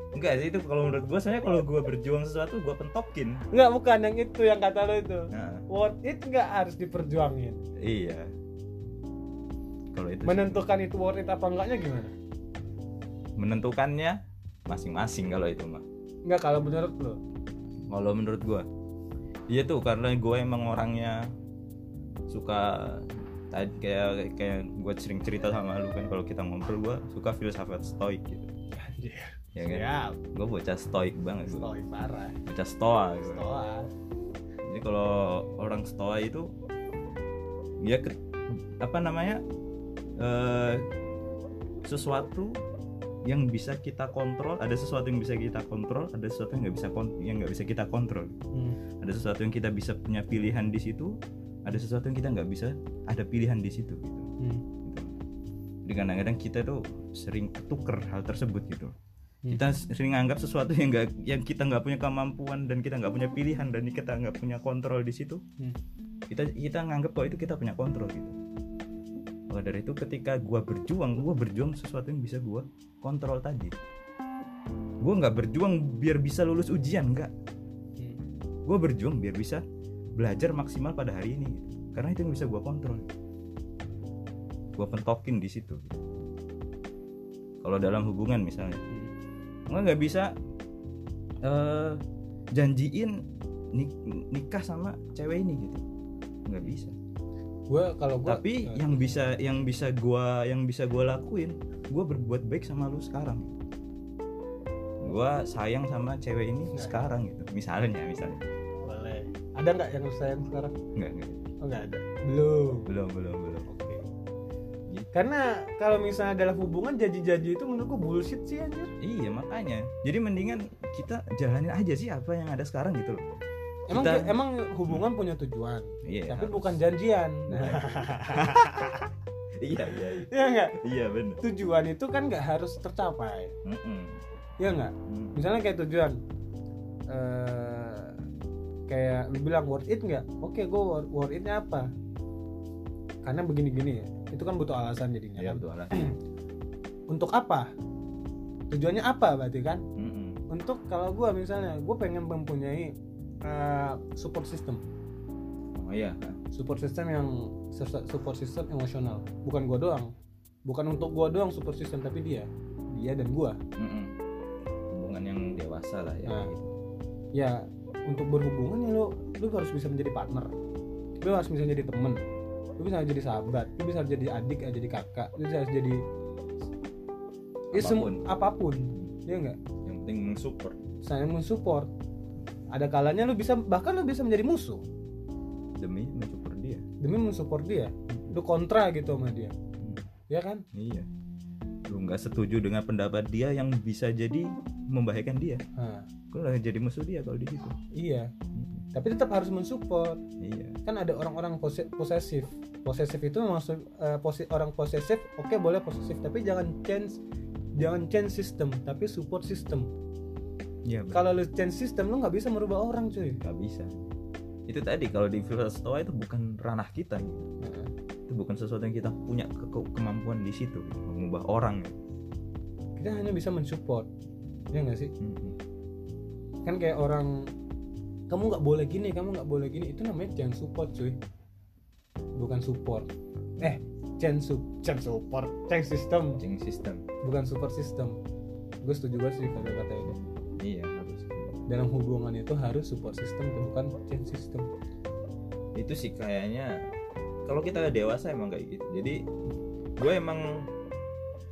enggak sih itu kalau menurut gue soalnya kalau gue berjuang sesuatu gue pentokin Enggak, bukan yang itu yang kata lu itu. nah Worth it enggak harus diperjuangin. iya kalau itu sih. Menentukan itu worth it apa enggaknya gimana? menentukannya masing-masing kalau itu mah Enggak kalau menurut lu. kalau menurut gua iya tuh karena gue emang orangnya suka tadi kayak kayak gue sering cerita sama lu kan kalau kita ngobrol gue suka filsafat stoik gitu Anjir. ya kan Siap. gue bocah stoik banget gua. Stoy parah. bocah stoa gitu. Stoa. jadi kalau orang stoa itu dia ke- apa namanya eh, sesuatu yang bisa kita kontrol ada sesuatu yang bisa kita kontrol ada sesuatu yang nggak bisa yang nggak bisa kita kontrol Hmm. ada sesuatu yang kita bisa punya pilihan di situ ada sesuatu yang kita nggak bisa ada pilihan di situ gitu, Hmm. gitu. jadi kadang-kadang kita tuh sering ketuker hal tersebut gitu Hmm. kita sering anggap sesuatu yang nggak yang kita nggak punya kemampuan dan kita nggak punya pilihan dan kita nggak punya kontrol di situ Hmm. kita kita nganggap bahwa itu kita punya kontrol gitu maka dari itu ketika gua berjuang gua berjuang sesuatu yang bisa gua kontrol tadi gua nggak berjuang biar bisa lulus ujian nggak gue berjuang biar bisa belajar maksimal pada hari ini. Gitu. karena itu yang bisa gue kontrol. Gue pentokin di situ. Gitu. kalau dalam hubungan misalnya. Gue nggak bisa eh, janjiin nik- nikah sama cewek ini gitu. Nggak bisa. Gue kalau gue tapi yang bisa yang bisa gua yang bisa gua lakuin gua berbuat baik sama lu sekarang. Gua sayang sama cewek ini Nah. sekarang gitu. Misalnya misalnya ada nggak yang sayang sekarang? Nggak nggak. Oh nggak ada. Belum. Belum belum belum. Oke. Gitu. karena kalau misalnya dalam hubungan janji-janji itu menurut gue bullshit sih anjir. Iya makanya. Jadi mendingan kita jalanin aja sih apa yang ada sekarang gitu loh. Emang Kita- emang hubungan punya tujuan iya. tapi harus. bukan janjian. Iya iya iya. Iya nggak? Iya benar tujuan itu kan nggak harus tercapai. Mm-mm. Iya nggak? Mm. misalnya kayak tujuan eh kayak lu bilang worth it nggak? Oke gue worth, worth itnya apa? Karena begini-gini ya itu kan butuh alasan jadinya iya kan. betul lah untuk apa? Tujuannya apa berarti kan? Mm-mm. untuk kalau gue misalnya gue pengen mempunyai eh, support system. Oh iya. Support system yang support system emosional. Bukan gue doang. Bukan untuk gue doang support system tapi dia. Dia dan gue Mm-mm. hubungan yang dewasa lah ya Nah. gitu. ya untuk berhubungan ya lu lu harus bisa menjadi partner. Lu harus bisa jadi temen. Lu bisa jadi sahabat. Lu bisa jadi adik eh, jadi kakak. Lu bisa jadi ya Apa pun. apa pun. Ya enggak yang penting mensupport. Saling mensupport. Ada kalanya lu bisa bahkan lu bisa menjadi musuh. Demi mensupport dia. Demi mensupport dia. Lu kontra gitu sama dia. Ya kan? Iya. Lu nggak setuju dengan pendapat dia yang bisa jadi membahayakan dia. Nah, lu lah jadi musuh dia kalau di situ. Iya. Mm. tapi tetap harus mensupport. Iya. Kan ada orang-orang pose- posesif. Posesif itu maksud eh, posi- orang posesif oke boleh posesif tapi jangan change jangan change system tapi support system. Iya kalau lu change system lu nggak bisa merubah orang cuy. Nggak bisa. Itu tadi kalau di filsafat stoa itu bukan ranah kita gitu. Nah, itu bukan sesuatu yang kita punya ke- kemampuan di situ gitu, mengubah orang gitu. kita hanya bisa mensupport ya nggak sih? Mm-mm. kan kayak orang kamu nggak boleh gini kamu nggak boleh gini. Itu namanya change support cuy. Bukan support. Eh change sup change support. change system. Changing system. Bukan support system. Gue setuju banget sih kata-kata ini iya harus dalam hubungan itu harus support system bukan change system. Itu sih kayaknya kalau kita dewasa emang kayak gitu. Jadi gue emang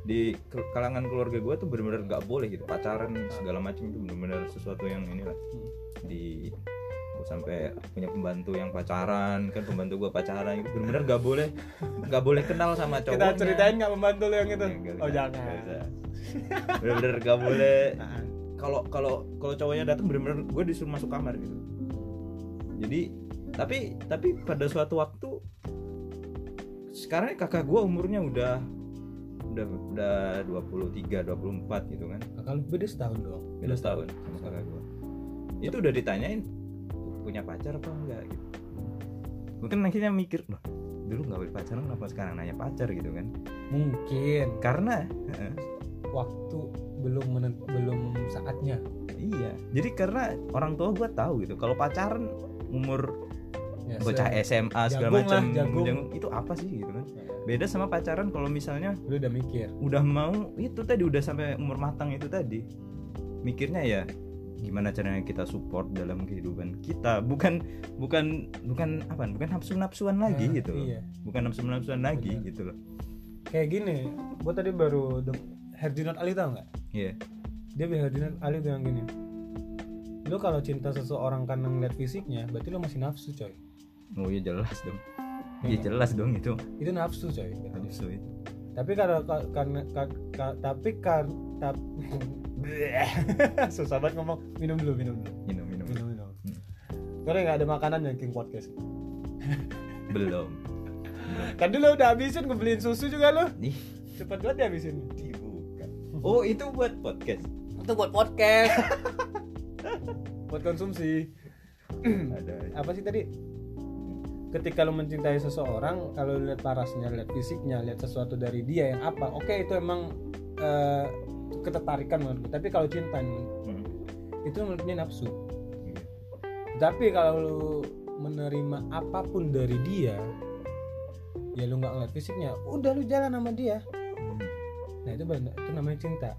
di kalangan keluarga gue tuh bener-bener nggak boleh gitu. Pacaran segala macam itu bener-bener sesuatu yang inilah. Hmm. di gue sampai punya pembantu yang pacaran kan pembantu gue pacaran itu bener-bener nggak boleh nggak boleh kenal sama cowoknya. kita ceritain nggak membantu lo yang itu? Oh jangan. bener-bener nggak boleh. Nah, kalau kalau kalau cowoknya datang bener-bener gue disuruh masuk kamar gitu. Jadi tapi tapi pada suatu waktu sekarang kakak gue umurnya udah udah udah 23 24 gitu kan. Kalau beda setahun dong beda setahun sama kakak gue itu udah ditanyain punya pacar apa enggak gitu. Mungkin akhirnya mikir loh dulu nggak boleh pacaran kenapa sekarang nanya pacar? gitu kan. Mungkin. Karena waktu belum menen- belum saatnya. Iya. Jadi karena orang tua gue tahu gitu kalau pacaran umur ya, bocah SMA segala macam itu apa sih gitu kan beda sama pacaran kalau misalnya lu udah mikir? udah mau itu tadi udah sampai umur matang itu tadi. Mikirnya ya gimana caranya kita support dalam kehidupan kita? Bukan bukan bukan apa bukan nafsu nafsuan lagi Nah, gitu iya. Bukan nafsu nafsuan lagi Benar. gitu loh. Kayak gini gua tadi baru Herjunot Ali tau nggak? Iya. Dia bilang Herjunot Ali bilang gini lu kalau cinta seseorang karena ngeliat fisiknya berarti lu masih nafsu coy. Oh iya jelas dong Iya iya. jelas dong itu. Itu nafsu coy. Nafsu itu. Tapi kalau ka- karena ka- ka- tapi kan tap susah banget ngomong. Minum dulu minum dulu. Minum minum. Minum minum. Hmm. karena nggak ada makanan yang king podcast? Belum. Kan dulu udah habisin ngebeliin susu juga lo ih. Cepet banget dihabisin. Bukan oh itu buat podcast? Itu buat podcast. Buat konsumsi. Ada. Apa sih tadi ketika lu mencintai seseorang kalau lu lihat parasnya lihat fisiknya lihat sesuatu dari dia yang apa oke itu emang eh, ketertarikan menurut gue tapi kalau cinta nih, Hmm. itu menurutnya nafsu Iya. tapi kalau lu menerima apa pun dari dia ya lu nggak ngeliat fisiknya udah lu jalan sama dia Hmm. nah itu benar itu namanya cinta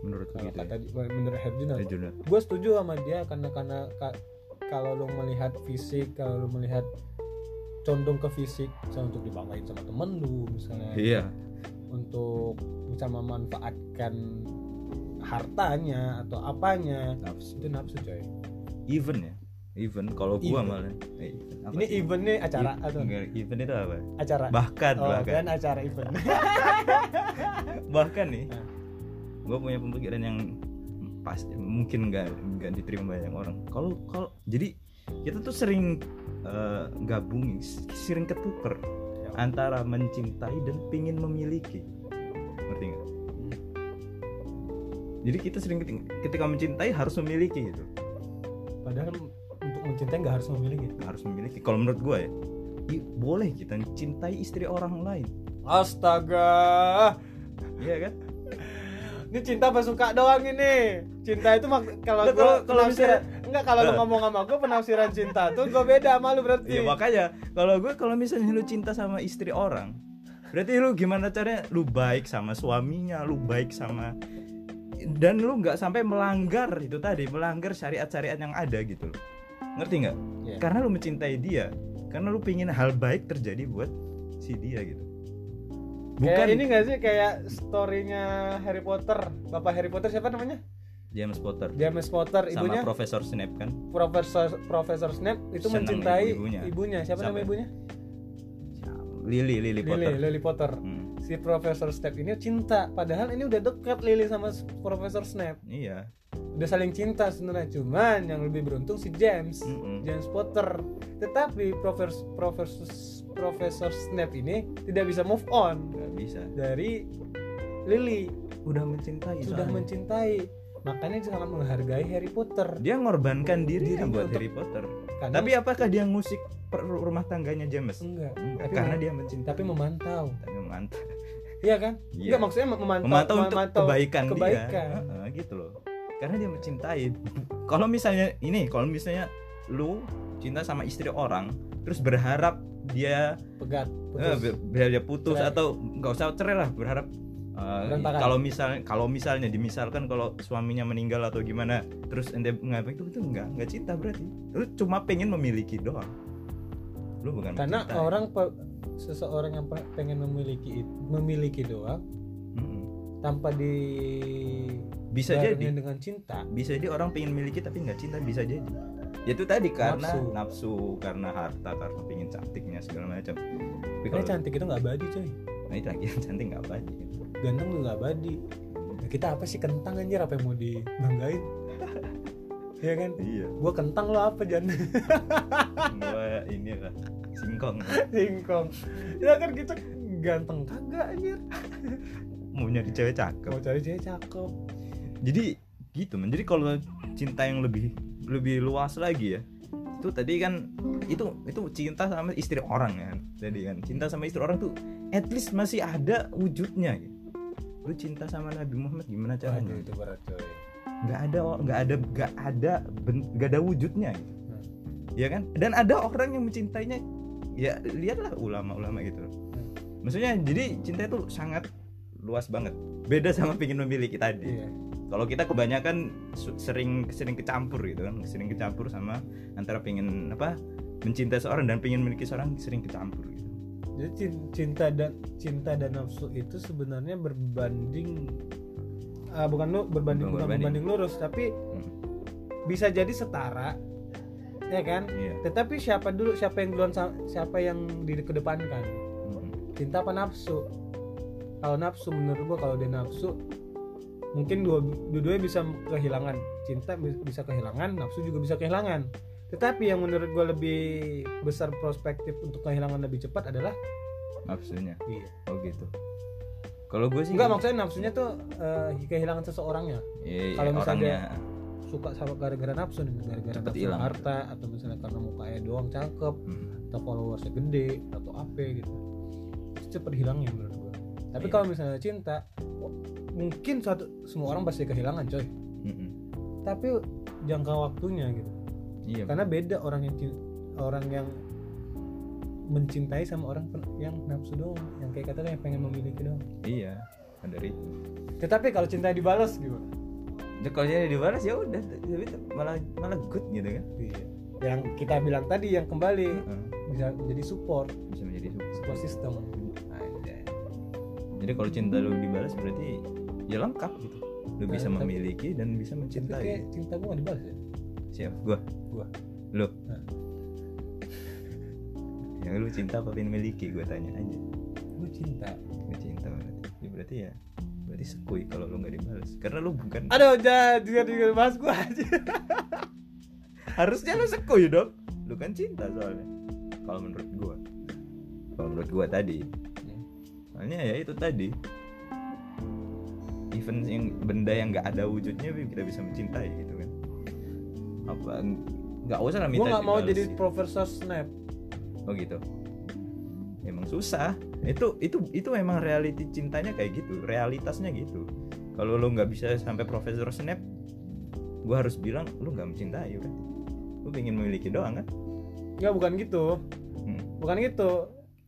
menurut kalau gitu ya. kata menurut Herjuna Juna. gue setuju sama dia karena karena ka- kalau lu melihat fisik kalau lu melihat condong ke fisik misalnya untuk dibanggain sama temen lu misalnya. Iya. Untuk bisa memanfaatkan hartanya atau apanya. Nafsu. Itu nafsu coy. Even ya? Even kalau gua Even. malah. Eh, even. Apa ini sih? event nih acara I- atau? enggak, event itu apa? Acara. Bahkan oh bahkan. dan acara event bahkan nih Nah. gue punya pemikiran yang pas mungkin nggak nggak diterima banyak orang. Kalau kalau jadi kita tuh sering eh, gabung sering ketuker Ya. antara mencintai dan pingin memiliki. Ngerti nggak? Jadi kita sering ketika mencintai harus memiliki gitu. Padahal untuk mencintai nggak harus memiliki. Harus memiliki. Kalau menurut gue ya i- boleh kita cintai istri orang lain. Astaga. Iya kan? Ini cinta apa suka doang ini? Cinta itu mak kalau kalau- penafsiran enggak kalau lu Nah. ngomong sama gue penafsiran cinta tuh gue beda sama lu berarti Iya makanya kalau gue kalau misalnya lu cinta sama istri orang, berarti lu gimana caranya lu baik sama suaminya, lu baik sama dan lu nggak sampai melanggar itu tadi melanggar syariat-syariat yang ada gitu loh. Ngerti nggak? Iya. Karena lu mencintai dia, karena lu pingin hal baik terjadi buat si dia gitu. kayak ini gak sih kayak storynya Harry Potter bapak Harry Potter siapa namanya James Potter James Potter sama ibunya Profesor Snape kan Profesor Profesor Snape itu Senang mencintai ibu-ibunya. ibunya. Siapa, Siapa nama ya? ibunya? Lily Lily Potter. Lily, Lily Potter. Hmm, Si Profesor Snape ini cinta, padahal ini udah dekat Lily sama Profesor Snape. iya. Udah saling cinta sebenarnya, cuman yang lebih beruntung si James, Mm-mm. James Potter. Tetapi Profesor Profesor Profesor Snape ini tidak bisa move on Nggak bisa. dari Lily. Udah mencintai. Sudah soalnya. mencintai. Makanya sangat menghargai Harry Potter. dia ngorbankan dirinya Dirinya buat Harry Potter. Karena Tapi apakah dia ngusik rumah tangganya James? enggak, Enggak, Tapi karena dia mencintai. tapi memantau. Tapi mantap. Iya kan? Iya. Enggak maksudnya mem- memantau, Memantau untuk kebaikan, kebaikan. dia. Heeh, gitu loh. Karena dia mencintai. Kalau misalnya ini, kalau misalnya lu cinta sama istri orang, terus berharap dia Pegat. eh, putus. ber- biar dia putus Cerai. atau nggak usah cerai lah, berharap Berantakan. kalau misalnya kalau misalnya dimisalkan kalau suaminya meninggal atau gimana terus ente ngapain itu itu enggak enggak cinta berarti lu cuma pengen memiliki doang lu bukan karena mencintai. orang pe- seseorang yang pe- pengen memiliki memiliki doang Mm-mm. tanpa di bisa jadi dengan cinta bisa jadi orang pengen miliki tapi nggak cinta bisa jadi ya itu tadi karena Nafsu. nafsu, karena harta karena pengen cantiknya segala macam tapi kalau cantik itu nggak abadi coy nah itu lagi cantik nggak gitu. Ganteng tuh nggak abadi Nah, kita apa sih kentang anjir? Apa yang mau dibanggain? Iya kan? Iya. Gua kentang lo apa Jan? Gua ini lah singkong. Singkong. Ya kan kita ganteng kagak anjir? Mau nyari cewek cakep. Mau cari cewek cakep. Jadi gitu men jadi kalau cinta yang lebih lebih luas lagi ya itu tadi kan itu itu cinta sama istri orang kan. Tadi kan cinta sama istri orang tuh at least masih ada wujudnya gitu. Lu cinta sama Nabi Muhammad gimana caranya? Waduh, itu berat coy. Nggak ada nggak ada nggak ada nggak ada wujudnya gitu. Hmm. ya kan? Dan ada orang yang mencintainya ya lihatlah ulama-ulama gitu. Maksudnya jadi cinta itu sangat luas banget. Beda sama pingin memiliki tadi. Iya. Kalau kita kebanyakan sering sering kecampur gitu kan sering kecampur sama antara pengen apa mencintai seorang dan pengen memiliki seorang sering kecampur gitu Jadi cin- cinta dan cinta dan nafsu itu sebenarnya berbanding ah, bukan lu berbanding Bukan bukan berbanding. berbanding lurus tapi Hmm. bisa jadi setara ya kan iya tetapi siapa dulu siapa yang duluan siapa yang dikedepankan Mm. cinta apa nafsu kalau nafsu menurut gua kalau dia nafsu mungkin dua dua-duanya bisa kehilangan cinta bi- bisa kehilangan nafsu juga bisa kehilangan tetapi yang menurut gua lebih besar prospektif untuk kehilangan lebih cepat adalah nafsunya. Iya. Oh gitu. Kalau gue sih Enggak maksudnya nafsunya tuh eh, kehilangan seseorangnya. Iya, iya, kalau misalnya orangnya. suka sama gara-gara nafsu nih gara-gara nafsu hilang. harta atau misalnya karena mukanya doang cakep Hmm. atau followersnya gede atau apa gitu. Itu cepet hilangnya menurut gue tapi Iya. kalau misalnya cinta mungkin suatu semua orang pasti kehilangan coy. Mm-mm. tapi jangka waktunya gitu iya karena beda orang yang orang yang mencintai sama orang yang nafsu doang yang kayak katanya yang pengen memiliki doang. Iya ada itu. Tetapi kalau cinta dibalas gimana? Ya, kalau jadi dibalas ya udah tapi malah malah good gitu kan? Iya. Yang kita bilang tadi yang kembali Heeh, bisa jadi support. Bisa menjadi support. support system. Jadi kalau cinta lu dibalas berarti ya lengkap gitu. Lu bisa Nah, tapi- memiliki dan bisa mencintai. kayak cinta gue gak dibalas ya siapa gua. Gua. lu. Nah. yang lu cinta apa pengen miliki? Gua tanya aja. Gue cinta. Gua cinta berarti. Ya berarti ya berarti sekui kalau lu nggak dibalas karena lu bukan aduh jangan jangan jangan bahas gue aja. Harusnya lu sekui dong. Lu kan cinta soalnya. Kalau menurut gua. Kalau menurut gua tadi. Soalnya ya itu tadi. Even yang benda yang nggak ada wujudnya kita bisa mencintai gitu apa nggak usah lah gue minta gak mau dibales. jadi gitu. profesor snap. Oh gitu. Emang susah. Itu itu itu emang reality cintanya kayak gitu realitasnya gitu. Kalau lu nggak bisa sampai profesor snap gua harus bilang lu nggak mencintai kan lu pengen memiliki doang kan? Enggak bukan gitu. Hmm, bukan gitu.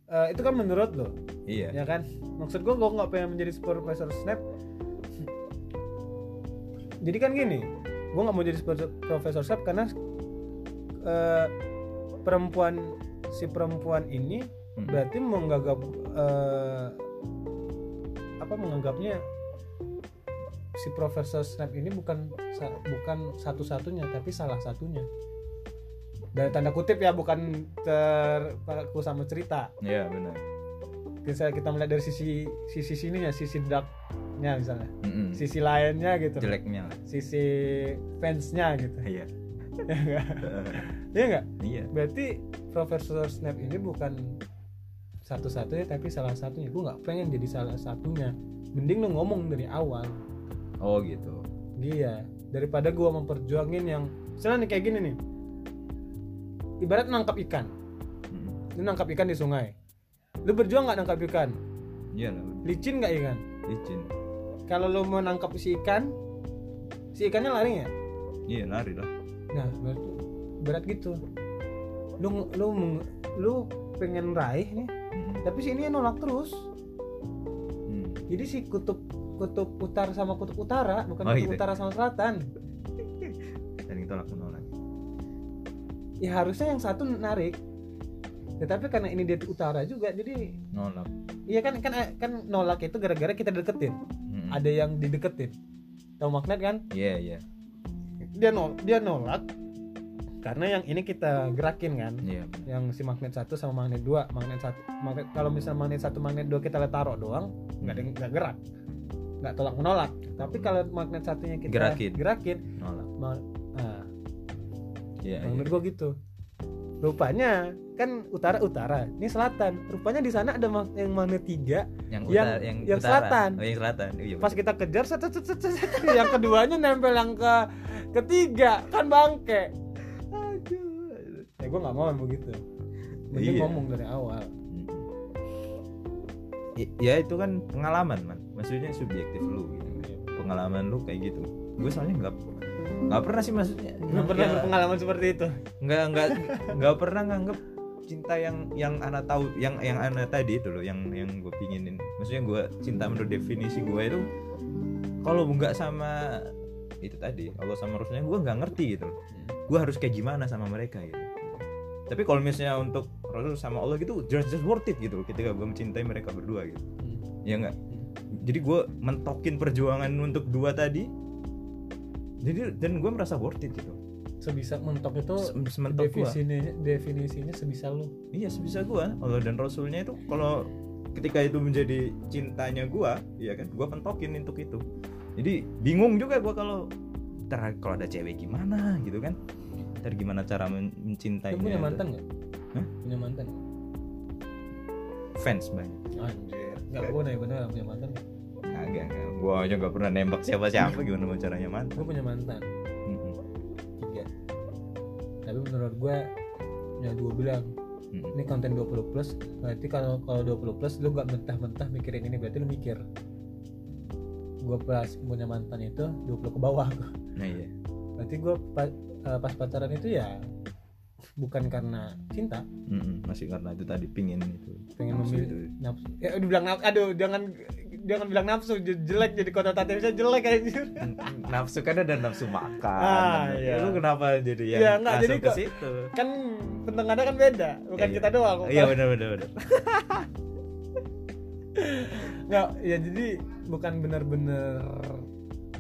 Eh, itu kan menurut lo. Iya. Ya kan? Maksud gue gue nggak pengen menjadi profesor snap. Jadi kan gini gue nggak mau jadi profesor snap karena eh, perempuan si perempuan ini Hmm. berarti menganggap eh, apa menganggapnya si profesor snap ini bukan bukan satu-satunya tapi salah satunya. Dari tanda kutip ya bukan terpaku sama cerita. Iya benar. Misalnya kita melihat dari sisi sisi sininya sisi darknya misalnya. Mm-mm. sisi lainnya gitu. Jeleknya. Lah. sisi fansnya gitu. Iya. Ya enggak ya enggak iya. Berarti Profesor Snap ini bukan satu-satunya tapi salah satunya. Gue nggak pengen jadi salah satunya. Mending lu ngomong dari awal. Oh gitu. Iya. Daripada gua memperjuangin yang misalnya nih kayak gini nih. Ibarat nangkap ikan. Mm. lu nangkap ikan di sungai. Lu berjuang nggak nangkap ikan? Iya licin nggak ikan? Licin kalau lu mau nangkap si ikan si ikannya lari ya iya lari lah nah berat, berat gitu lu lu lu pengen raih nih Mm. tapi si ini nolak terus Mm. jadi si kutub kutub utara sama kutub utara bukan Oh, kutub gitu. utara sama selatan saling tolak menolak ya harusnya yang satu narik tetapi karena ini dia di utara juga jadi nolak iya kan kan kan nolak itu gara-gara kita deketin. Ada yang dideketin. Tahu magnet kan? Iya iya. Dia nol dia nolak karena yang ini kita gerakin kan. Iya. Yang si magnet satu sama magnet dua magnet satu magnet kalau misalnya magnet satu magnet dua kita taruh doang nggak ada yang nggak gerak. Nggak tolak menolak. Tapi kalau magnet satunya kita Gerakin. gerakin nolak. ma- nah, iya iya. menurut gua gitu rupanya kan utara utara ini selatan. Rupanya di sana ada mag- yang magnet tiga? Yang yang- utara yang, yang utara. selatan. oh yang selatan. Iya pas kita kejar set, set, set, set, set, yang keduanya nempel yang ke ketiga kan bangke. Aduh. Ya gua nggak mau yang begitu mending Iya. ngomong dari awal. Ya itu kan pengalaman man. Maksudnya subjektif lu gitu. Pengalaman lu kayak gitu. Gue soalnya nggak nggak pernah sih maksudnya. Belum pernah Ya, berpengalaman seperti itu. Nggak nggak nggak pernah nganggep cinta yang yang anak tahu yang yang anak tadi itu loh yang yang gue pinginin. Maksudnya gue cinta menurut definisi gue itu kalau nggak sama itu tadi Allah sama Rasulnya gue nggak ngerti gitu loh. Gue harus kayak gimana sama mereka gitu. Tapi kalau misalnya untuk Rasul sama Allah gitu just just worth it gitu loh ketika gue mencintai mereka berdua gitu. Ya nggak? Jadi gue mentokin perjuangan untuk dua tadi jadi dan gue merasa worth it gitu sebisa mentok itu Se- sementok gue definisinya definisinya sebisa lu Iya sebisa gua Allah dan Rasulnya itu kalau ketika itu menjadi cintanya gua, ya kan, gua pentokin untuk itu. Jadi bingung juga gua kalau ntar kalau ada cewek gimana gitu kan, ntar gimana cara men- lu mencintainya. punya mantan nggak Hah? punya mantan? Fans banyak. anjir nggak gue nanya bener punya mantan nggak? Kagak, kagak. Gua aja nggak pernah nembak siapa-siapa gimana mau caranya mantan. gue punya mantan. Tiga. Tapi menurut gue yang gue bilang Mm-mm. ini konten 20 plus berarti kalau kalau 20 plus lu gak mentah-mentah mikirin ini berarti lu mikir gue pas punya mantan itu 20 ke bawah. Nah iya. Berarti gue pas, pas pacaran itu ya bukan karena cinta. Mm-mm. masih karena itu tadi pingin itu. Pengen memilih nafsu. Ya udah bilang aduh jangan jangan bilang nafsu jelek jadi konotatifnya jelek aja nafsu kan ada nafsu makan Ah, iya. lu kenapa jadi yang Iya, enggak, jadi ke situ kan pendengarnya kan beda bukan Iya. kita doang iya benar benar benar nggak ya jadi bukan benar-benar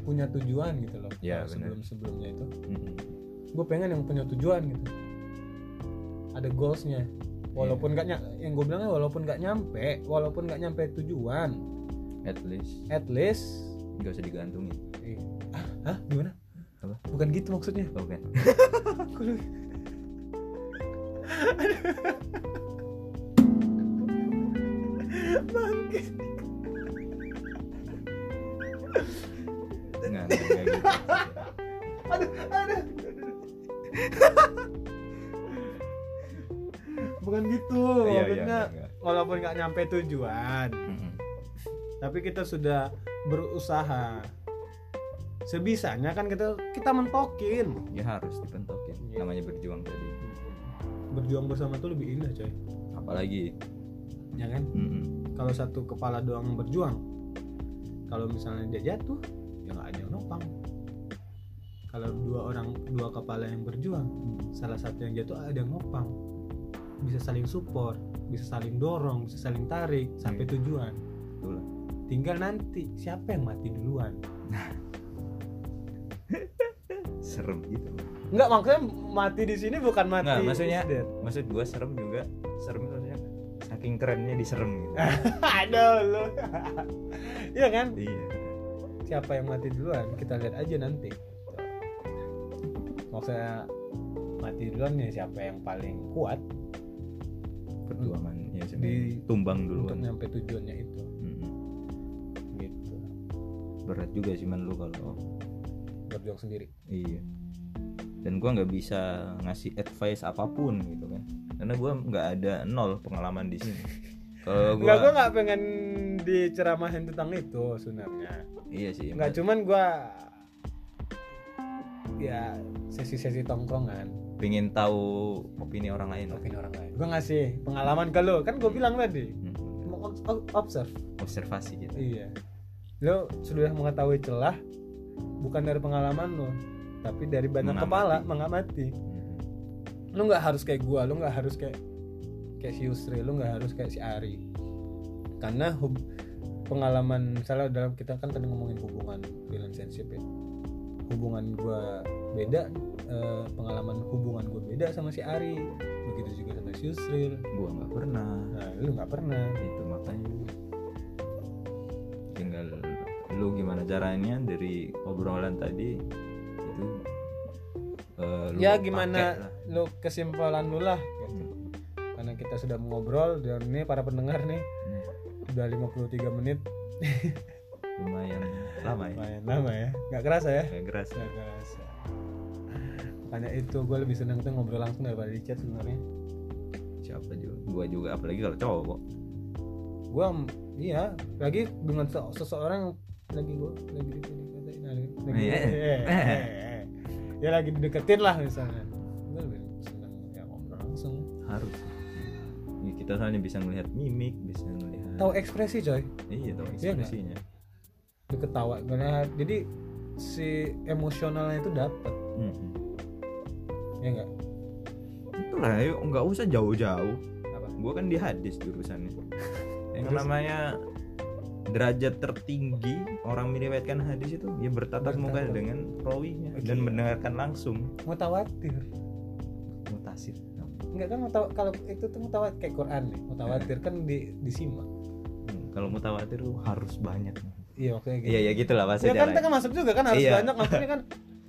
punya tujuan gitu loh Iya, benar. sebelum sebelumnya itu Mm-mm. gue pengen yang punya tujuan gitu ada goalsnya walaupun Iya. nggak ny- yang gue bilangnya walaupun nggak nyampe walaupun nggak nyampe tujuan at least. At least. Nggak usah digantungin. Eh, ah, hah? Gimana? Apa? bukan gitu maksudnya? Kan Kok lu- Bangkit. nggak gitu. Aduh aduh. Bukan gitu Iya, iya, maksudnya nggak. walaupun nggak nyampe tujuan. Tapi kita sudah berusaha. Sebisanya kan kita kita mentokin. Ya harus dipentokin Iya. namanya berjuang tadi. Berjuang bersama tuh lebih indah coy. Apalagi? Ya kan? Mm-mm. kalau satu kepala doang berjuang kalau misalnya dia jatuh ya nggak ada yang nopang. Kalau dua orang dua kepala yang berjuang salah satu yang jatuh ada yang nopang. Bisa saling support bisa saling dorong bisa saling tarik sampai tujuan. Itulah. Tinggal nanti siapa yang mati duluan? Serem gitu. Enggak maksudnya mati di sini bukan mati Nggak, maksudnya instant. maksud gua serem juga. Serem itu maksudnya saking kerennya diserem gitu. Aduh lu. Iya kan? Iya. Siapa yang mati duluan? Kita lihat aja nanti. Maksudnya mati duluan ya siapa yang paling kuat? Perjuangan ya Di- di tumbang untuk duluan nyampe tujuannya itu berat juga sih man lu kalau berjuang sendiri iya dan gua nggak bisa ngasih advice apa pun gitu kan karena gua nggak ada nol pengalaman di sini kalau gue gua nggak pengen diceramahin tentang itu sebenarnya. iya sih Enggak cuman gue ya sesi-sesi tongkrongan, pengen tahu opini orang lain lah. opini orang lain. Gue ngasih pengalaman ke lo, kan gue bilang tadi, Hmm. observe. observasi gitu Iya. Lo sudah mengetahui celah bukan dari pengalaman lo, tapi dari banyak Mengamati. kepala mengamati. Hmm. Lo nggak harus kayak gue, lo nggak harus kayak kayak si Yusri, lo nggak harus kayak si Ari. Karena hub- pengalaman misalnya dalam kita kan tadi ngomongin hubungan relationship ya. Hubungan gue beda, eh, pengalaman hubungan gue beda sama si Ari. Begitu juga sama si Yusril. gua nggak pernah Nah, lu nggak pernah. itu lu gimana caranya dari obrolan tadi? Itu eh, lu ya gimana lu kesimpulan lu lah gitu. Hmm. karena kita sudah ngobrol dan ini para pendengar nih Hmm, udah 53 menit. Lumayan lama ya. Lumayan lama ya. Nggak kerasa ya? Gak keras nggak kerasa. Makanya itu gue lebih seneng tuh ngobrol langsung daripada di chat sebenarnya. Siapa juga? Gua juga apalagi kalau cowok gue iya. Lagi dengan se- seseorang lagi gue lagi dideketin lagi, lagi eh, eh. ya lagi dideketin lah misalnya. Gue lebih seneng ya ngobrol langsung. Harus. Ya, kita soalnya bisa melihat mimik bisa melihat tahu ekspresi coy. Iya tahu Iya ekspresinya. Lu ketawa. Ngeliat jadi si emosionalnya itu dapat Mm-mm. ya enggak itulah yuk nggak usah jauh-jauh. Apa? Gua kan di hadis jurusannya. Yang namanya derajat tertinggi orang meriwayatkan hadis itu ya bertatap muka dengan rawinya Oke. dan mendengarkan langsung. Mutawatir. Mutasir. Enggak kan mutaw- kalau itu tuh mutawatir kayak Quran nih mutawatir kan di disimak. Hmm, kalau mutawatir tuh harus banyak. Iya maksudnya gitu. Iya ya gitulah bahasa ya kan kita kan masuk juga kan harus Iya. banyak maksudnya kan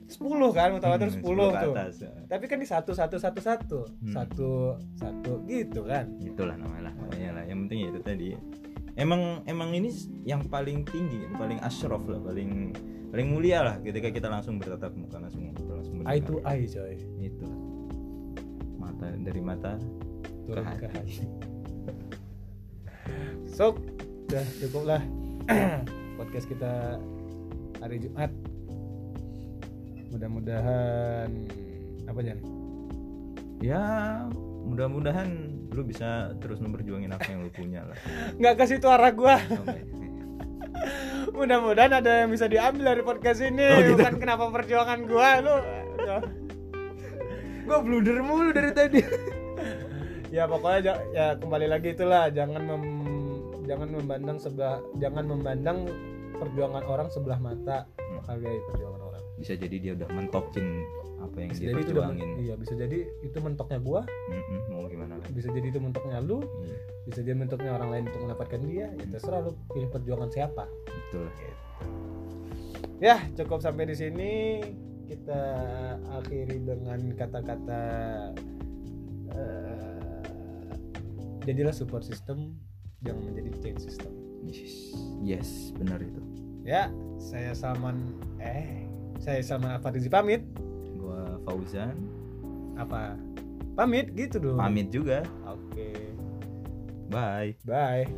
10 kan mutawatir 10 tuh. atas ya. tapi kan di satu satu satu satu. Hmm. satu satu gitu kan. Itulah namanya lah namanya lah. Yang penting ya itu tadi emang emang ini yang paling tinggi paling asyraf lah paling paling mulia lah ketika kita langsung bertatap muka langsung ngobrol langsung eye to eye coy. Itu. Mata dari mata turun Ke ke hati. hati. So udah cukup lah. Podcast kita hari Jumat. Mudah-mudahan apa Jan? ya mudah-mudahan lu bisa terus memperjuangin apa yang lu punya lah. Nggak ke situ arah gua. Oke. mudah-mudahan ada yang bisa diambil dari podcast ini. Oh, gitu. bukan kenapa perjuangan gua lu. Gua blunder mulu dari tadi. Ya pokoknya ya kembali lagi itulah. Jangan mem- jangan memandang sebelah jangan memandang perjuangan orang sebelah mata. Hmm. hargai perjuangan orang. Bisa jadi dia udah mentokin apa yang bisa dia jadi itu udah perjuangin iya bisa jadi itu mentoknya gua. Mm-mm, mau gimana? Lagi bisa jadi itu mentoknya lu. Iya, bisa jadi mentoknya orang lain untuk mendapatkan dia. Ya terserah lu pilih perjuangan siapa. Betul ya cukup sampai di sini. Kita akhiri dengan kata-kata eh, jadilah support system jangan menjadi change system. Yes, yes benar itu. Ya saya Salman eh saya Salman Afarizi pamit Fauzan. Apa? Pamit gitu dong. Pamit juga. Oke. Bye. Bye